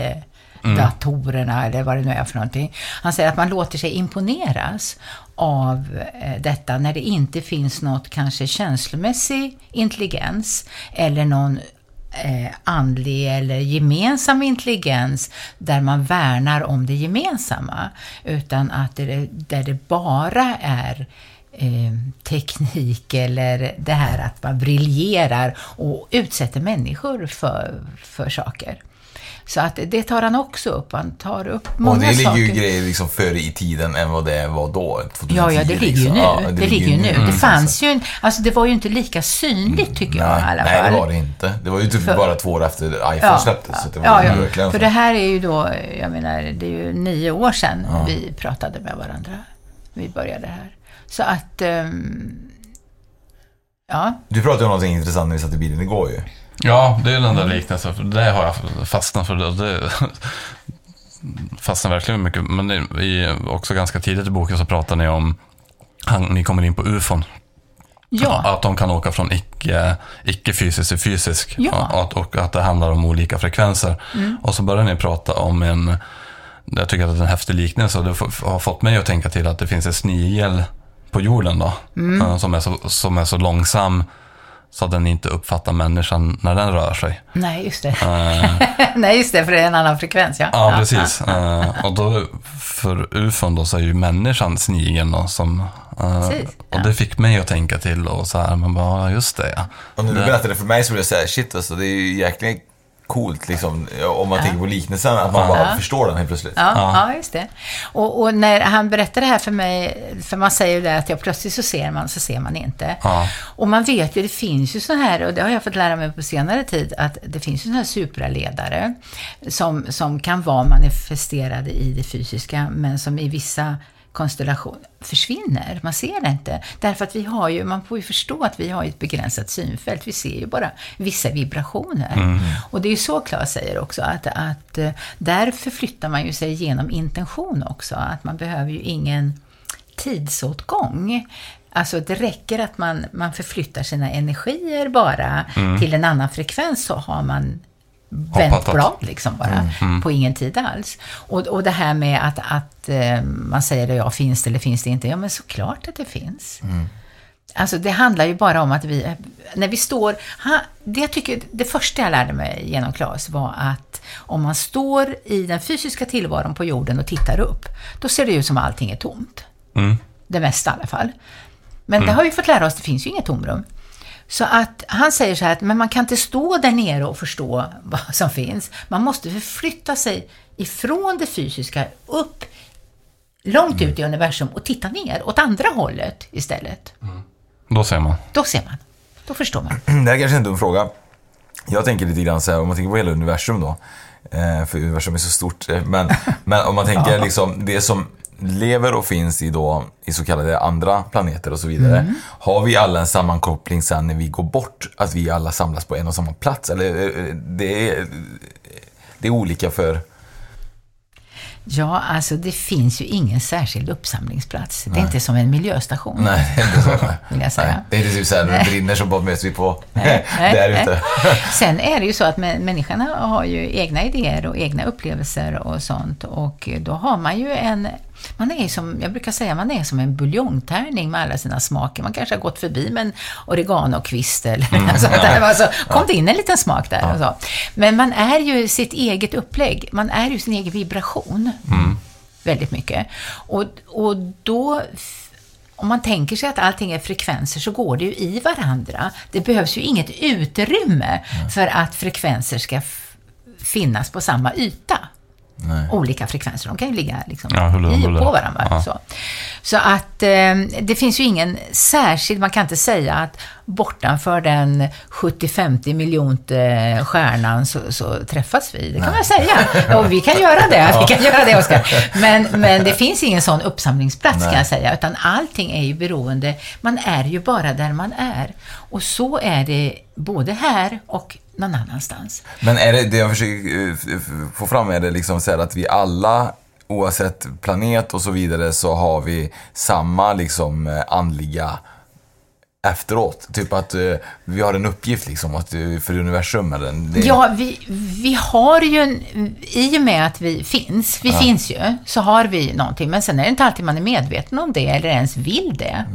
Mm. eller vad det nu är för någonting. Han säger att man låter sig imponeras av eh, detta när det inte finns något kanske känslomässig intelligens eller någon eh, andlig eller gemensam intelligens där man värnar om det gemensamma. Utan att det, där det bara är eh, teknik eller det här att man briljerar och utsätter människor för, för saker. Så att det tar han också upp. Han tar upp många och det ligger saker. ju grejer liksom före i tiden än vad det var då. 2010, Ja, ja, det ligger ju liksom. nu. Ja, det, ligger ju nu. Mm. Det fanns ju en, alltså det var ju inte lika synligt tycker jag i alla Nej, fall. det var det inte. Det var ju typ För- bara två år efter iPhone Ja, släpptes. Så det var ja, ja. För det här är ju då, jag menar, det är ju nio år sedan Ja. vi pratade med varandra. Vi började här. Så att, ehm, ja. Du pratade om någonting intressant när vi satt i bilen igår ju. Ja, det är den där liknelsen. för Det har jag fastnat för. Det, fastnar verkligen mycket. Men i, också ganska tidigt i boken så pratar ni om, han, ni kommer in på ufon. Ja. Att de kan åka från icke, icke fysisk till fysisk. Ja. Och, att- och att det handlar om olika frekvenser. Mm. Och så börjar ni prata om en, jag tycker att det är en häftig liknelse och det har fått mig att tänka till att det finns en snigel på jorden då. Mm. eh, Som, är så, som är så långsam så att den inte uppfattar människan när den rör sig. Nej, just det. Eh, Nej, just det, för det är en annan frekvens, ja. Ja, precis. Eh, och då för ufon då så är ju människan snigeln då som... Precis, och det fick mig att tänka till och så här, man bara, ja, just det ja. Och när du Det- berättade för mig så blev jag såhär, shit alltså, det är ju jäkligt coolt liksom. Om man Ja. tänker på liknelsen, att man bara Ja. förstår den helt plötsligt. Ja, ja. just det. Och, och när han berättade det här för mig, för man säger ju det att ja, plötsligt så ser man, så ser man inte. Ja. Och man vet ju, det finns ju så här, och det har jag fått lära mig på senare tid, att det finns ju sådana här supraledare som, som kan vara manifesterade i det fysiska, men som i vissa konstellationer försvinner. Man ser det inte. Därför att vi har ju, man får ju förstå att vi har ett begränsat synfält. Vi ser ju bara vissa vibrationer. Mm. Och det är ju så Claes säger också, att, att eh, där förflyttar man ju sig genom intention också. Att man behöver ju ingen tidsåtgång. Alltså det räcker att man, man förflyttar sina energier bara Mm. till en annan frekvens så har man vänt blad liksom bara, Mm, mm. på ingen tid alls. Och, och det här med att, att eh, man säger ja, finns det eller finns det inte? Ja, men såklart att det finns. Alltså det handlar ju bara om att vi, när vi står, ha, det jag tycker, det första jag lärde mig genom Claes var att om man står i den fysiska tillvaron på jorden och tittar upp, då ser det ut som allting är tomt. Mm. Det mesta i alla fall. Men det Mm. har vi fått lära oss, det finns ju inget tomrum. Så att han säger så här att men man kan inte stå där nere och förstå vad som finns. Man måste förflytta sig ifrån det fysiska upp långt ut i universum och titta ner åt andra hållet istället. Då ser man. Då ser man. Då förstår man. Det här är kanske är en dum fråga. Jag tänker lite grann så här, om man tänker på hela universum då. Eh, för universum är så stort. eh, Men, men om man tänker liksom det som lever och finns i, då, i så kallade andra planeter och så vidare. Mm. Har vi alla en sammankoppling sen när vi går bort? Att vi alla samlas på en och samma plats? Eller eh, det är, det är olika för... Ja, alltså det finns ju ingen särskild uppsamlingsplats. Det Nej. är inte som en miljöstation. Nej, det är inte så. Vill jag säga. Nej, det är inte typ såhär, när det brinner så bara möts vi på Nej, där nej. ute. Sen är det ju så att mä- människorna har ju egna idéer och egna upplevelser och sånt. Och då har man ju en... Man är som, jag brukar säga, man är som en buljongtärning med alla sina smaker. Man kanske har gått förbi med en oreganokvist eller Mm. sånt där. Alltså, kom det in en liten smak där Ja. och så. Men man är ju sitt eget upplägg. Man är ju sin egen vibration. Väldigt mycket. Och, och då om man tänker sig att allting är frekvenser så går det ju i varandra. Det behövs ju inget utrymme för att frekvenser ska finnas på samma yta. Olika frekvenser, de kan ju ligga liksom Ja, huller i och på varandra. Ja. Så. så att eh, det finns ju ingen särskild, man kan inte säga att bortanför den 70-50 miljonte stjärnan så, så träffas vi. Det kan man säga. Och vi kan göra det. Ja. Vi kan göra det, Oskar. Men, men det finns ingen sån uppsamlingsplats Nej. kan jag säga, utan allting är ju beroende. Man är ju bara där man är. Och så är det både här och någon annanstans. Men är det, det jag försöker eh, få fram är det liksom så här att vi alla, oavsett planet och så vidare, så har vi samma liksom eh, andliga efteråt. Typ att eh, vi har en uppgift liksom att, för universum. Eller, det, Ja, vi, vi har ju, en, i och med att vi finns, vi Ja. finns ju, så har vi någonting. Men sen är det inte alltid man är medveten om det eller ens vill det.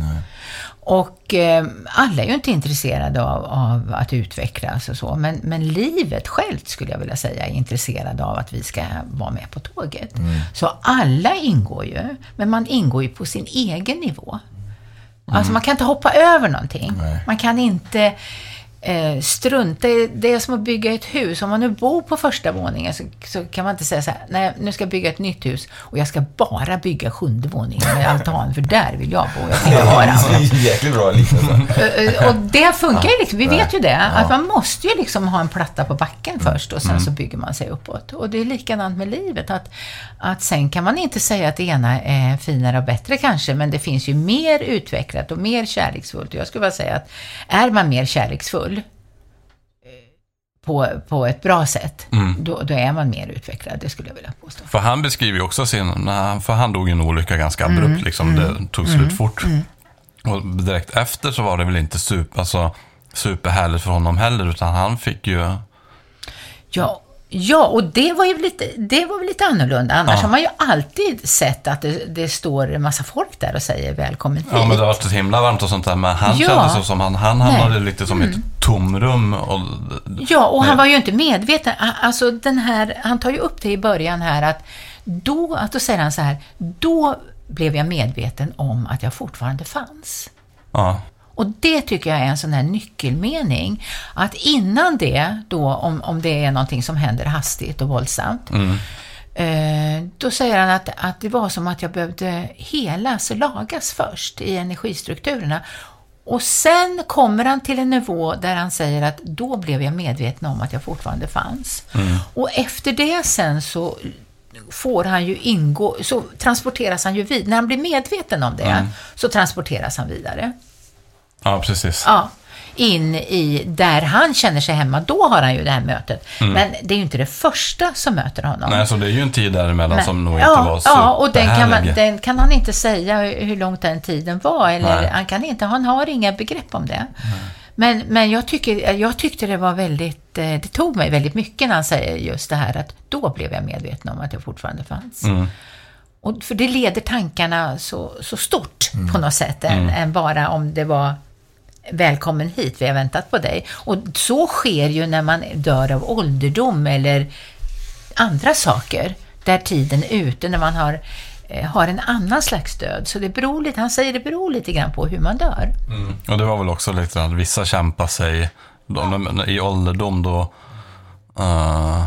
Och eh, alla är ju inte intresserade av, av att utvecklas och så, men, men livet självt skulle jag vilja säga är intresserade av att vi ska vara med på tåget. Mm. Så alla ingår ju, men man ingår ju på sin egen nivå. Alltså man kan inte hoppa över någonting. Man kan inte eh, strunta i, det är som att bygga ett hus. Om man nu bor på första våningen så, så kan man inte säga så här, nej nu ska jag bygga ett nytt hus och jag ska bara bygga sjunde våningen med altan för där vill jag bo. Jag vill vara. Jäkligt bra liknelse. Eh, eh, Och det funkar ju liksom, vi vet ju det, att man måste ju liksom ha en platta på backen först och sen Mm. så bygger man sig uppåt. Och det är likadant med livet, att, att sen kan man inte säga att det ena är finare och bättre kanske, men det finns ju mer utvecklat och mer kärleksfullt. Jag skulle bara säga att är man mer kärleksfull på, på ett bra sätt, Mm. då, då är man mer utvecklad, det skulle jag vilja påstå. För han beskriver ju också sin, när han- för han dog i en olycka ganska abrupt, Mm, liksom, mm, det tog mm, slut fort. mm. Och direkt efter så var det väl inte super, alltså, superhärligt för honom heller, utan han fick ju... Ja, ja och det var ju lite, det var lite annorlunda. Annars Ja. har man ju alltid sett att det, det står en massa folk där och säger välkommen hit. Ja, men det har varit så himla varmt och sånt där, men han Ja. kände sig som han, han hamnade Nej. lite som Mm. ett tomrum. Och, Ja, och han var ju inte medveten. Alltså den här, han tar ju upp det i början här att då, att då säger han så här, då blev jag medveten om att jag fortfarande fanns. Ja. Och det tycker jag är en sån här nyckelmening. Att innan det, då, om, om det är någonting som händer hastigt och våldsamt, Mm. eh, då säger han att, att det var som att jag behövde helas och lagas först i energistrukturerna. Och sen kommer han till en nivå där han säger att då blev jag medveten om att jag fortfarande fanns. Mm. Och efter det sen så får han ju ingå, så transporteras han ju vid. När han blir medveten om det, Mm. så transporteras han vidare. ja, precis. Ja, in i där han känner sig hemma. Då har han ju det här mötet. Mm. Men det är ju inte det första som möter honom. Nej, så det är ju en tid däremellan Men- som nog ja, inte var Ja, och den kan, man, den kan han inte säga hur hur långt den tiden var. Eller Nej. han, kan inte, han har inga begrepp om det. Men, men jag, tycker, jag tyckte det var väldigt, eh, det tog mig väldigt mycket när han säger just det här att då blev jag medveten om att jag fortfarande fanns. Mm. Och för det leder tankarna så, så stort Mm. på något sätt än, än bara om det var välkommen hit, vi har väntat på dig. Och så sker ju när man dör av ålderdom eller andra saker, där tiden är ute, när man har, eh, har en annan slags död. Så det beror lite, han säger det beror lite grann på hur man dör. Mm. Och det var väl också lite att vissa kämpar sig, de, i ålderdom då, eh,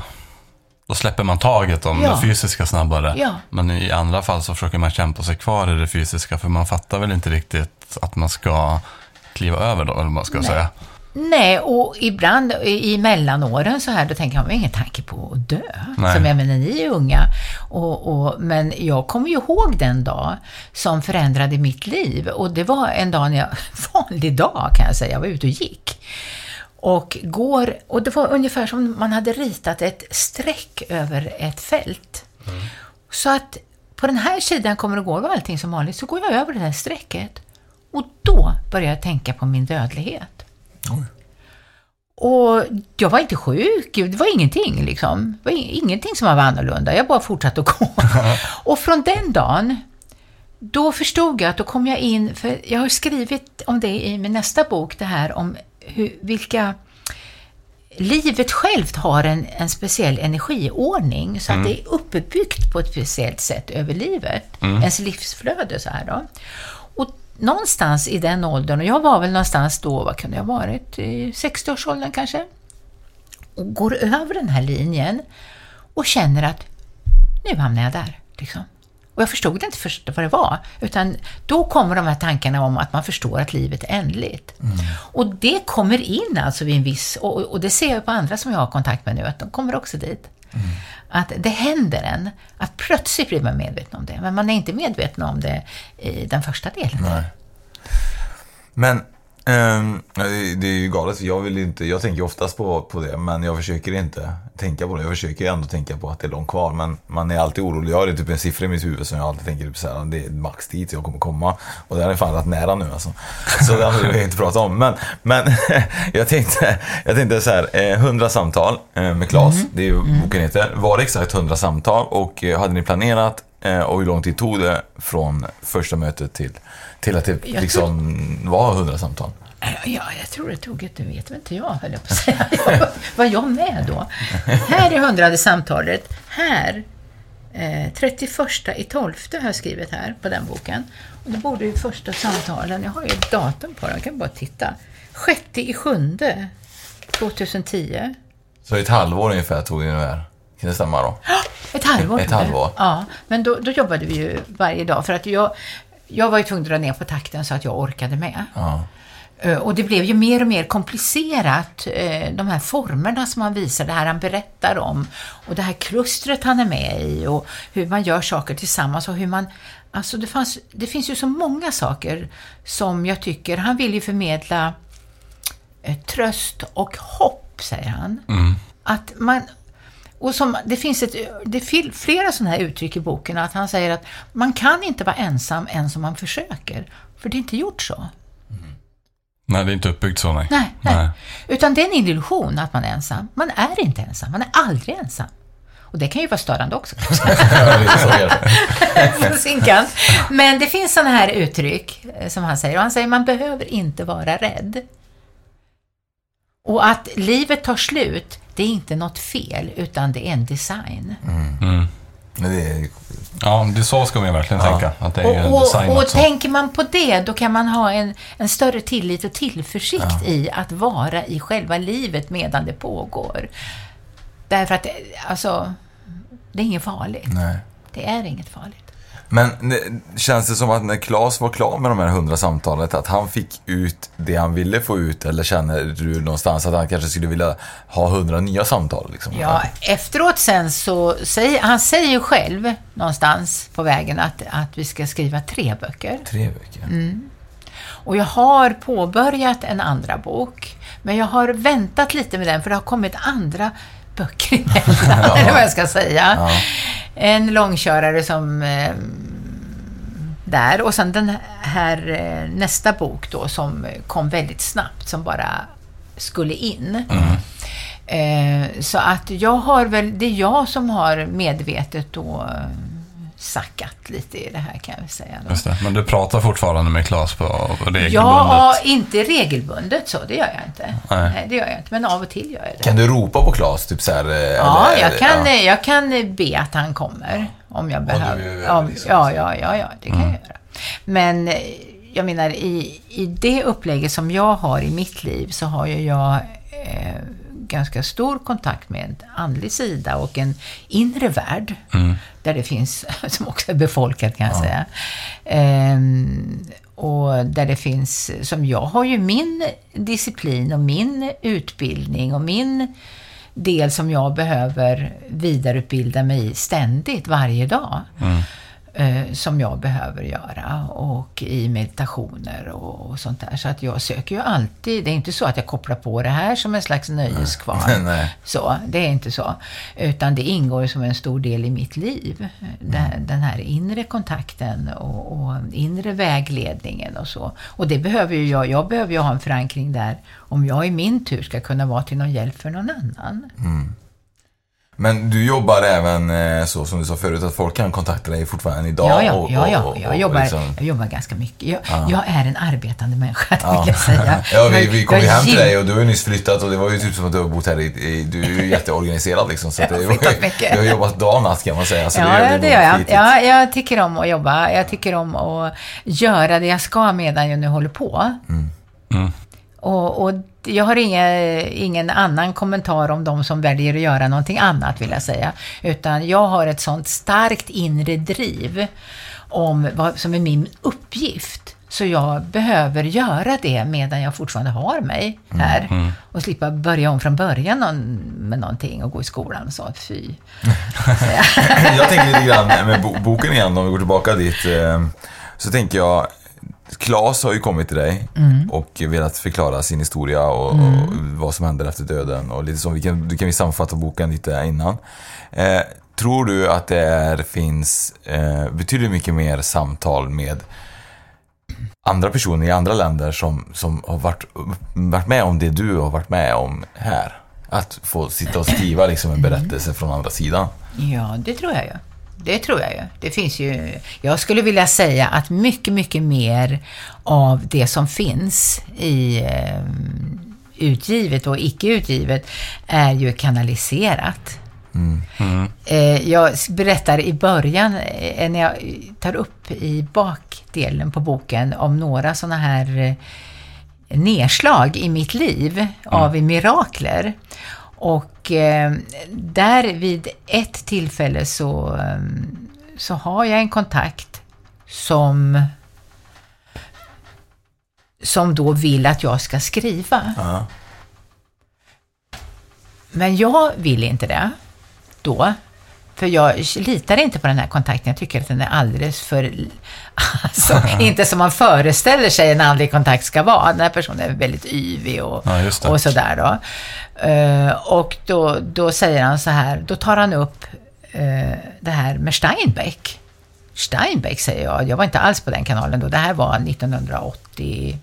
då släpper man taget om Ja. det fysiska snabbare. Ja. Men i andra fall så försöker man kämpa sig kvar i det fysiska, för man fattar väl inte riktigt att man ska kliva över då, eller man ska Nej. säga. Nej, och ibland i mellanåren så här, då tänker jag, har ingen tanke på att dö. Nej. Som jag menar, ni är unga. Och, och, men jag kommer ju ihåg den dag som förändrade mitt liv. Och det var en dag när jag, vanlig dag kan jag säga, jag var ute och gick. Och går, och det var ungefär som man hade ritat ett streck över ett fält. Så att på den här sidan kommer det gå allting som vanligt, så går jag över det här strecket. Och då börjar jag tänka på min dödlighet. Och jag var inte sjuk, det var ingenting liksom. Det var ingenting som var annorlunda, jag bara fortsatte att gå. och från den dagen, då förstod jag att då kom jag in, för jag har skrivit om det i min nästa bok, det här om hur, vilka livet självt har en, en speciell energiordning, så Mm. att det är uppbyggt på ett speciellt sätt över livet. Mm. Ens livsflöde så här då. Någonstans i den åldern, och jag var väl någonstans då, vad kunde jag varit, i 60-årsåldern kanske, och går över den här linjen och känner att nu hamnar jag där. Liksom. Och jag förstod inte först vad det var, utan då kommer de här tankarna om att man förstår att livet är ändligt. Och det kommer in alltså vid en viss, och, och det ser jag på andra som jag har kontakt med nu, att de kommer också dit. Att det händer en, att plötsligt blir man medveten om det, men man är inte medveten om det i den första delen. Nej. Men ehm, det är ju galet. Jag, vill inte, jag tänker oftast på, på det, men jag försöker inte tänka på det. Jag försöker ändå tänka på att det är långt kvar, men man är alltid orolig. Jag har typ en siffra i mitt huvud som jag alltid tänker typ så här, det är max dit jag kommer komma. Och det har fan varit nära nu alltså. Så det vill jag inte prata om. Men, men jag, tänkte, jag tänkte så här, eh, 100 samtal eh, med Claes, det är ju boken heter. Var det exakt 100 samtal och eh, hade ni planerat eh, och hur lång tid tog det från första mötet till, till att det Jag liksom var 100 samtal? Ja, jag tror det tog ett, det vet väl inte jag, höll jag på att säga. Jag- Var jag med då? Här är hundrade samtalet. Här, eh, 31 i 12 har jag skrivit här på den boken. Och det borde ju första samtalen, jag har ju ett datum på det, jag kan bara titta. 6 i sjunde 2010. Så ett halvår ungefär tog det ungefär. Det stämma då? Ett halvår. Ett halvår. Ja, men då, då jobbade vi ju varje dag för att jag, jag var ju tvungen att dra ner på takten så att jag orkade med. Ja. Eh, Och det blev ju mer och mer komplicerat, eh, de här formerna som han visar, det här han berättar om och det här klustret han är med i och hur man gör saker tillsammans och hur man... Alltså det, fanns, det finns ju så många saker som jag tycker, han vill ju förmedla eh, tröst och hopp, säger han. Mm. Att man... Och som, det finns ett, det flera sådana här uttryck i boken, att han säger att man kan inte vara ensam ens om man försöker, för det är inte gjort så. Nej, det är inte uppbyggt så, nej. Nej, nej. Utan det är en illusion att man är ensam. Man är inte ensam, man är aldrig ensam. Och det kan ju vara störande också. På sin kant. Men det finns sådana här uttryck eh, som han säger. Och han säger man behöver inte vara rädd. Och att livet tar slut, det är inte något fel, utan det är en design. Mm. Det är... Ja, det så ska man verkligen tänka. Att det är en och, design och, och också. tänker man på det, då kan man ha en, en större tillit och tillförsikt Ja. i att vara i själva livet medan det pågår. Därför att, alltså, det är inget farligt. Nej. Det är inget farligt. Men känns det som att när Claes var klar med de här hundra samtalet, att han fick ut det han ville få ut? Eller känner du någonstans att han kanske skulle vilja ha hundra nya samtal? Liksom? Ja, efteråt sen så säger han säger ju själv någonstans på vägen att, att vi ska skriva tre böcker. Tre böcker? Mm. Och jag har påbörjat en andra bok, men jag har väntat lite med den för det har kommit andra böcker emellan, eller vad jag ska säga. Ja. En långkörare som eh, där och sen den här eh, nästa bok då som kom väldigt snabbt som bara skulle in. Eh, så att jag har väl, det är jag som har medvetet då sackat lite i det här kan jag väl säga. Då. Just det. Men du pratar fortfarande med Claes på regelbundet? Ja, inte regelbundet så, det gör jag inte. Nej. Nej. det gör jag inte, men av och till gör jag det. Kan du ropa på Claes? Typ så här, eh, Ja, eller- jag kan, ja. jag kan be att han kommer om jag behöver. ja, liksom ja, ja, ja, ja, det kan Mm. jag göra. Men eh, jag menar, i, i det upplägget som jag har i mitt liv så har ju jag eh, ganska stor kontakt med en andlig sida och en inre värld. Mm. Där det finns, som också är befolkad kan jag säga. Ehm, och där det finns, som jag har ju min disciplin och min utbildning och min del som jag behöver vidareutbilda mig i ständigt, varje dag. Eh, Som jag behöver göra och i meditationer och, och sånt där. Så att jag söker ju alltid, det är inte så att jag kopplar på det här som en slags nöjeskvarn. Nej. Så, det är inte så. Utan det ingår som en stor del i mitt liv. Den, den här inre kontakten och, och inre vägledningen och så. Och det behöver ju jag. Jag behöver ju ha en förankring där om jag i min tur ska kunna vara till någon hjälp för någon annan. Mm. Men du jobbar även eh, så som du sa förut, att folk kan kontakta dig fortfarande idag? Ja, ja, och- ja, ja. och- och- Jag, jobbar, liksom- jag jobbar ganska mycket. Jag, Ja. jag är en arbetande människa, Ja. vill jag säga. ja, vi, vi kom ju hem till dig och du har ju nyss flyttat och det var ju typ som att du har bott här i, i du är ju jätteorganiserad liksom. Så att Jag det, har flyttat mycket. Du har jobbat dag och natt kan man säga. Så ja, det det, gör jag. flitigt. Ja, jag tycker om att jobba. Jag tycker om att göra det jag ska medan jag nu håller på. Mm. Och, och jag har inga, ingen annan kommentar om de som väljer att göra någonting annat, vill jag säga. Utan jag har ett sånt starkt inre driv om vad som är min uppgift. Så jag behöver göra det medan jag fortfarande har mig här. Mm. Mm. Och slippa börja om från början någon, med någonting och gå i skolan och så. Fy. jag tänker lite grann med bo- boken igen, om vi går tillbaka dit. Eh, så tänker jag, Claes har ju kommit till dig Mm. och velat förklara sin historia och, Mm. och vad som händer efter döden. Och lite så, vi kan, du kan vi sammanfatta boken lite innan. Eh, tror du att det är, finns eh, betydligt mycket mer samtal med andra personer i andra länder som, som har varit, varit med om det du har varit med om här? Att få sitta och skriva liksom en berättelse från andra sidan. Ja, det tror jag ju. Det tror jag ju. Det finns ju... Jag skulle vilja säga att mycket, mycket mer av det som finns i eh, utgivet och icke utgivet är ju kanaliserat. Eh, jag berättar i början, eh, när jag tar upp i bakdelen på boken om några sådana här nedslag i mitt liv av mirakler. Och eh, där vid ett tillfälle så, eh, så har jag en kontakt som som då vill att jag ska skriva. Ja. Men jag vill inte det då. För jag litar inte på den här kontakten. Jag tycker att den är alldeles för... Alltså, inte som man föreställer sig en andlig kontakt ska vara. Den här personen är väldigt yvig och, Ja, och sådär då. Eh, och då, då säger han så här, då tar han upp eh, det här med Steinbeck. Steinbeck säger jag, jag var inte alls på den kanalen då. Det här var 1989,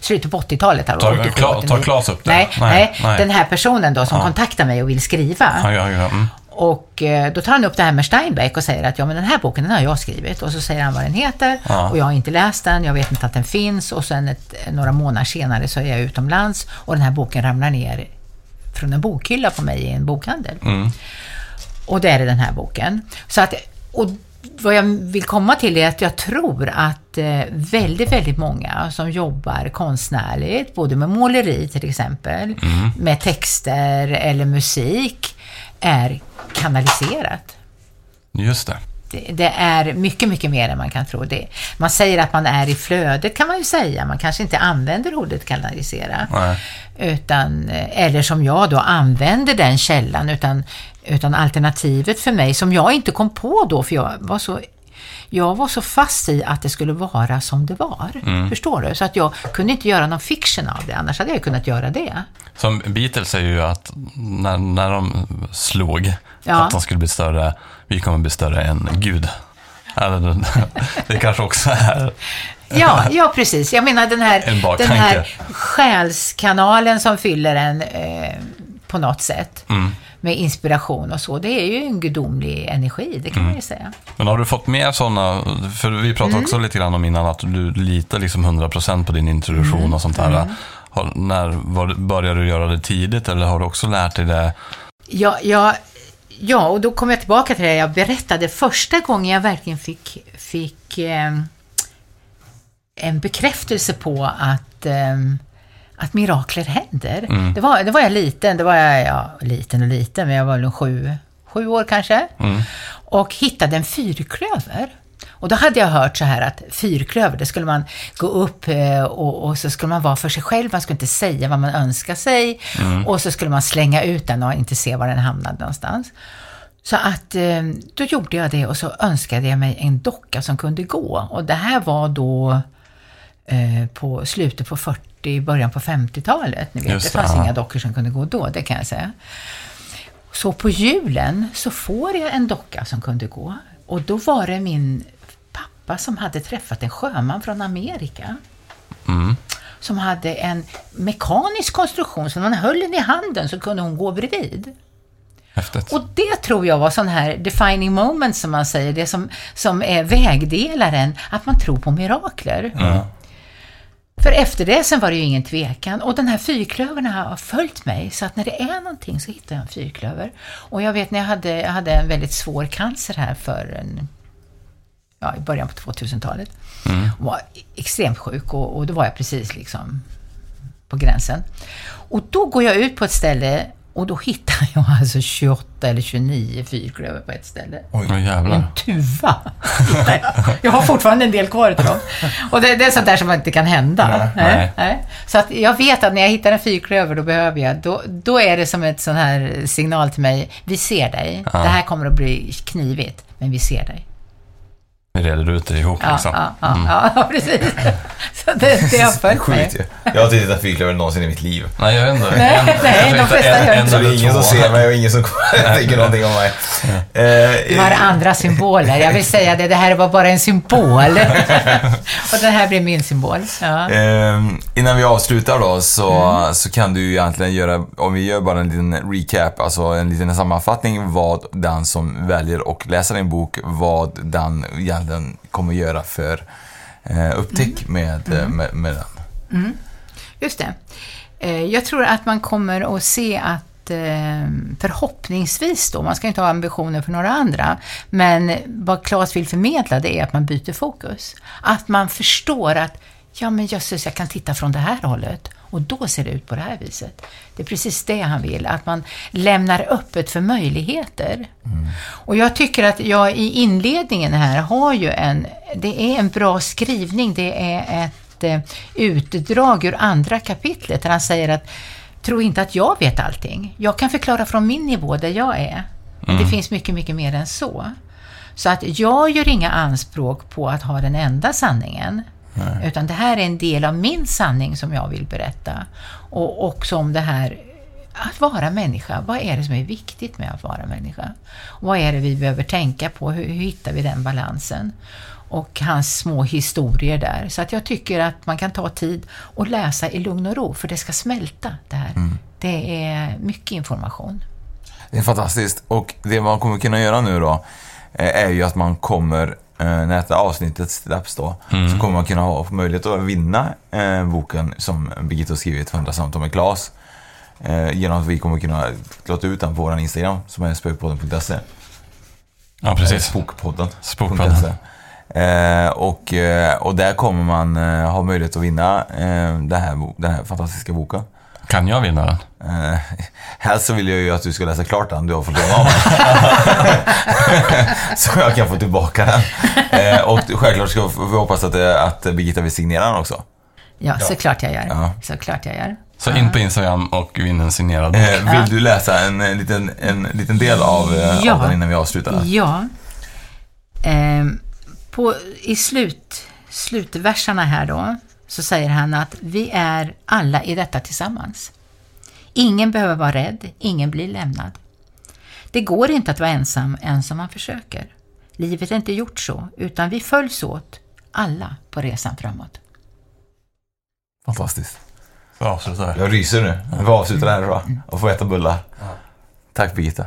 slutet på 80-talet. här, Tar- 87, Kla- 89. tar Claes upp det? Nej, Nej, nej, den här personen då som Ja. kontaktar mig och vill skriva. Ja, ja, ja, mm. Och eh, då tar han upp det här med Steinbeck och säger att ja men den här boken den har jag skrivit. Och så säger han vad den heter Ja. och jag har inte läst den, jag vet inte att den finns och sen ett, några månader senare så är jag utomlands och den här boken ramlar ner från en bokhylla på mig i en bokhandel. Mm. Och det är den här boken. Så att, och vad jag vill komma till är att jag tror att eh, väldigt, väldigt många som jobbar konstnärligt, både med måleri till exempel, Mm. med texter eller musik, är kanaliserat. Just det. Det, det är mycket, mycket mer än man kan tro. Det, man säger att man är i flödet kan man ju säga. Man kanske inte använder ordet kanalisera. Nej. Utan, eh, eller som jag då använder den källan, utan, utan alternativet för mig, som jag inte kom på då, för jag var så jag var så fast i att det skulle vara som det var. Mm. Förstår du? Så att jag kunde inte göra någon fiction av det, annars hade jag kunnat göra det. Som Beatles säger ju att när, när de slog, Ja. att de skulle bli större, vi kommer bli större än Gud. Det kanske också är... Ja, ja precis. Jag menar den här, En den här själskanalen som fyller en eh, på något sätt. Mm. Med inspiration och så. Det är ju en gudomlig energi, det kan man ju säga. Men har du fått mer sådana, för vi pratade Mm. också lite grann om innan att du litar liksom 100% på din introduktion Mm. och sånt där. Mm. Har, när var, började du göra det tidigt eller har du också lärt dig det? Ja, ja, ja, och då kommer jag tillbaka till det jag berättade. Första gången jag verkligen fick, fick eh, en bekräftelse på att, eh, att mirakler händer. Mm. Det, var, det var jag liten, det var jag, ja, liten och liten, men jag var väl sju, sju år kanske. Mm. Och hittade en fyrklöver. Och då hade jag hört så här att fyrklöver, det skulle man gå upp eh, och, och så skulle man vara för sig själv, man skulle inte säga vad man önskar sig. Mm. Och så skulle man slänga ut den och inte se var den hamnade någonstans. Så att eh, då gjorde jag det och så önskade jag mig en docka som kunde gå. Och det här var då eh, på slutet på 40, början på 50-talet. Ni vet, Just det fanns ja. inga dockor som kunde gå då, det kan jag säga. Så på julen så får jag en docka som kunde gå. Och då var det min pappa som hade träffat en sjöman från Amerika. Mm. Som hade en mekanisk konstruktion, så när man höll den i handen så kunde hon gå bredvid. Häftigt. Och det tror jag var sån här defining moment som man säger, det som, som är vägdelaren, att man tror på mirakler. Ja. För efter det sen var det ju ingen tvekan. Och den här fyrklövern har följt mig, så att när det är någonting så hittar jag en fyrklöver. Och jag vet när jag hade, jag hade en väldigt svår cancer här för en, ja, i början på 2000-talet. Mm. Och var extremt sjuk och, och då var jag precis liksom på gränsen. Och då går jag ut på ett ställe och då hittar jag alltså 28 eller 29 fyrklöver på ett ställe. Oj, jävlar. En tuva. jag. har fortfarande en del kvar av dem. Och det, det är sånt där som inte kan hända. Nej, nej. Så att jag vet att när jag hittar en fyrklöver, då behöver jag, då, då är det som ett sån här signal till mig. Vi ser dig. Ja. Det här kommer att bli knivigt, men vi ser dig. Reder ut det ihop Ja, liksom. ja, ja, Mm. ja precis. Så det, det har följt mig. Ju. Jag har inte tittat fyrklöver någonsin i mitt liv. Nej, jag vet inte. Nej, nej, de flesta gör inte Så det är ingen som ser mig och ingen som tycker någonting om mig. Du har andra symboler. Jag vill säga det, det här var bara en symbol. Och den här blir min symbol. Ja. Ehm, innan vi avslutar då så, Mm. så kan du ju egentligen göra, om vi gör bara en liten recap, alltså en liten sammanfattning vad den som väljer att läsa din bok, vad den egentligen kommer göra för eh, upptäck med, eh, med, med den. Mm. Just det. Eh, Jag tror att man kommer att se att eh, förhoppningsvis då, man ska inte ha ambitioner för några andra, men vad Claes vill förmedla det är att man byter fokus. Att man förstår att, ja men jösses, jag kan titta från det här hållet och då ser det ut på det här viset. Det är precis det han vill, att man lämnar öppet för möjligheter. Och jag tycker att jag i inledningen här har ju en, det är en bra skrivning, det är ett eh, utdrag ur andra kapitlet där han säger att tro inte att jag vet allting. Jag kan förklara från min nivå där jag är. Men det finns mycket, mycket mer än så. Så att jag gör inga anspråk på att ha den enda sanningen. Utan det här är en del av min sanning som jag vill berätta. Och också om det här att vara människa. Vad är det som är viktigt med att vara människa? Vad är det vi behöver tänka på? Hur, hur hittar vi den balansen? Och hans små historier där. Så att jag tycker att man kan ta tid och läsa i lugn och ro, för det ska smälta det här. Det är mycket information. Det är fantastiskt. Och det man kommer kunna göra nu då eh, är ju att man kommer, när detta avsnittet släpps då, så kommer man kunna ha möjlighet att vinna eh, boken som Birgitta har skrivit, 100 samtal med Klas. Eh, genom att vi kommer kunna låta ut den på vår Instagram som är spökpodden.se. Ja, precis. Spokpodden. Spokpodden. Eh, och, eh, och där kommer man eh, ha möjlighet att vinna eh, den, här, den här fantastiska boken. Kan jag vinna den? Eh, helst så vill jag ju att du ska läsa klart den du har fått låna av. Så jag kan få tillbaka den. Eh, och självklart ska vi hoppas att, det- att Birgitta vill signera den också. Ja, såklart jag gör. Ja. Såklart jag gör. Så in på Instagram och vinn en signerad bok. Eh, vill du läsa en, eh, liten, en liten del av, eh, Ja. av den innan vi avslutar? Ja. Ehm, på, I slut, slutverserna här då, så säger han att vi är alla i detta tillsammans. Ingen behöver vara rädd, ingen blir lämnad. Det går inte att vara ensam ens om man försöker. Livet är inte gjort så, utan vi följs åt, alla på resan framåt. Fantastiskt. Jag ryser nu. Vi får avsluta det här. Och få äta bullar. Tack Birgitta.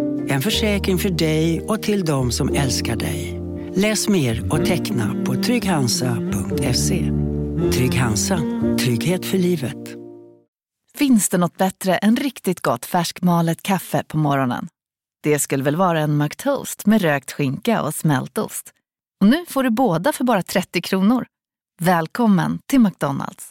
En försäkring för dig och till de som älskar dig. Läs mer och teckna på trygghansa.se. Trygg Hansa. Trygghet för livet. Finns det något bättre än riktigt gott färskmalet kaffe på morgonen? Det skulle väl vara en McToast med rökt skinka och smältost. Och nu får du båda för bara 30 kronor. Välkommen till McDonalds.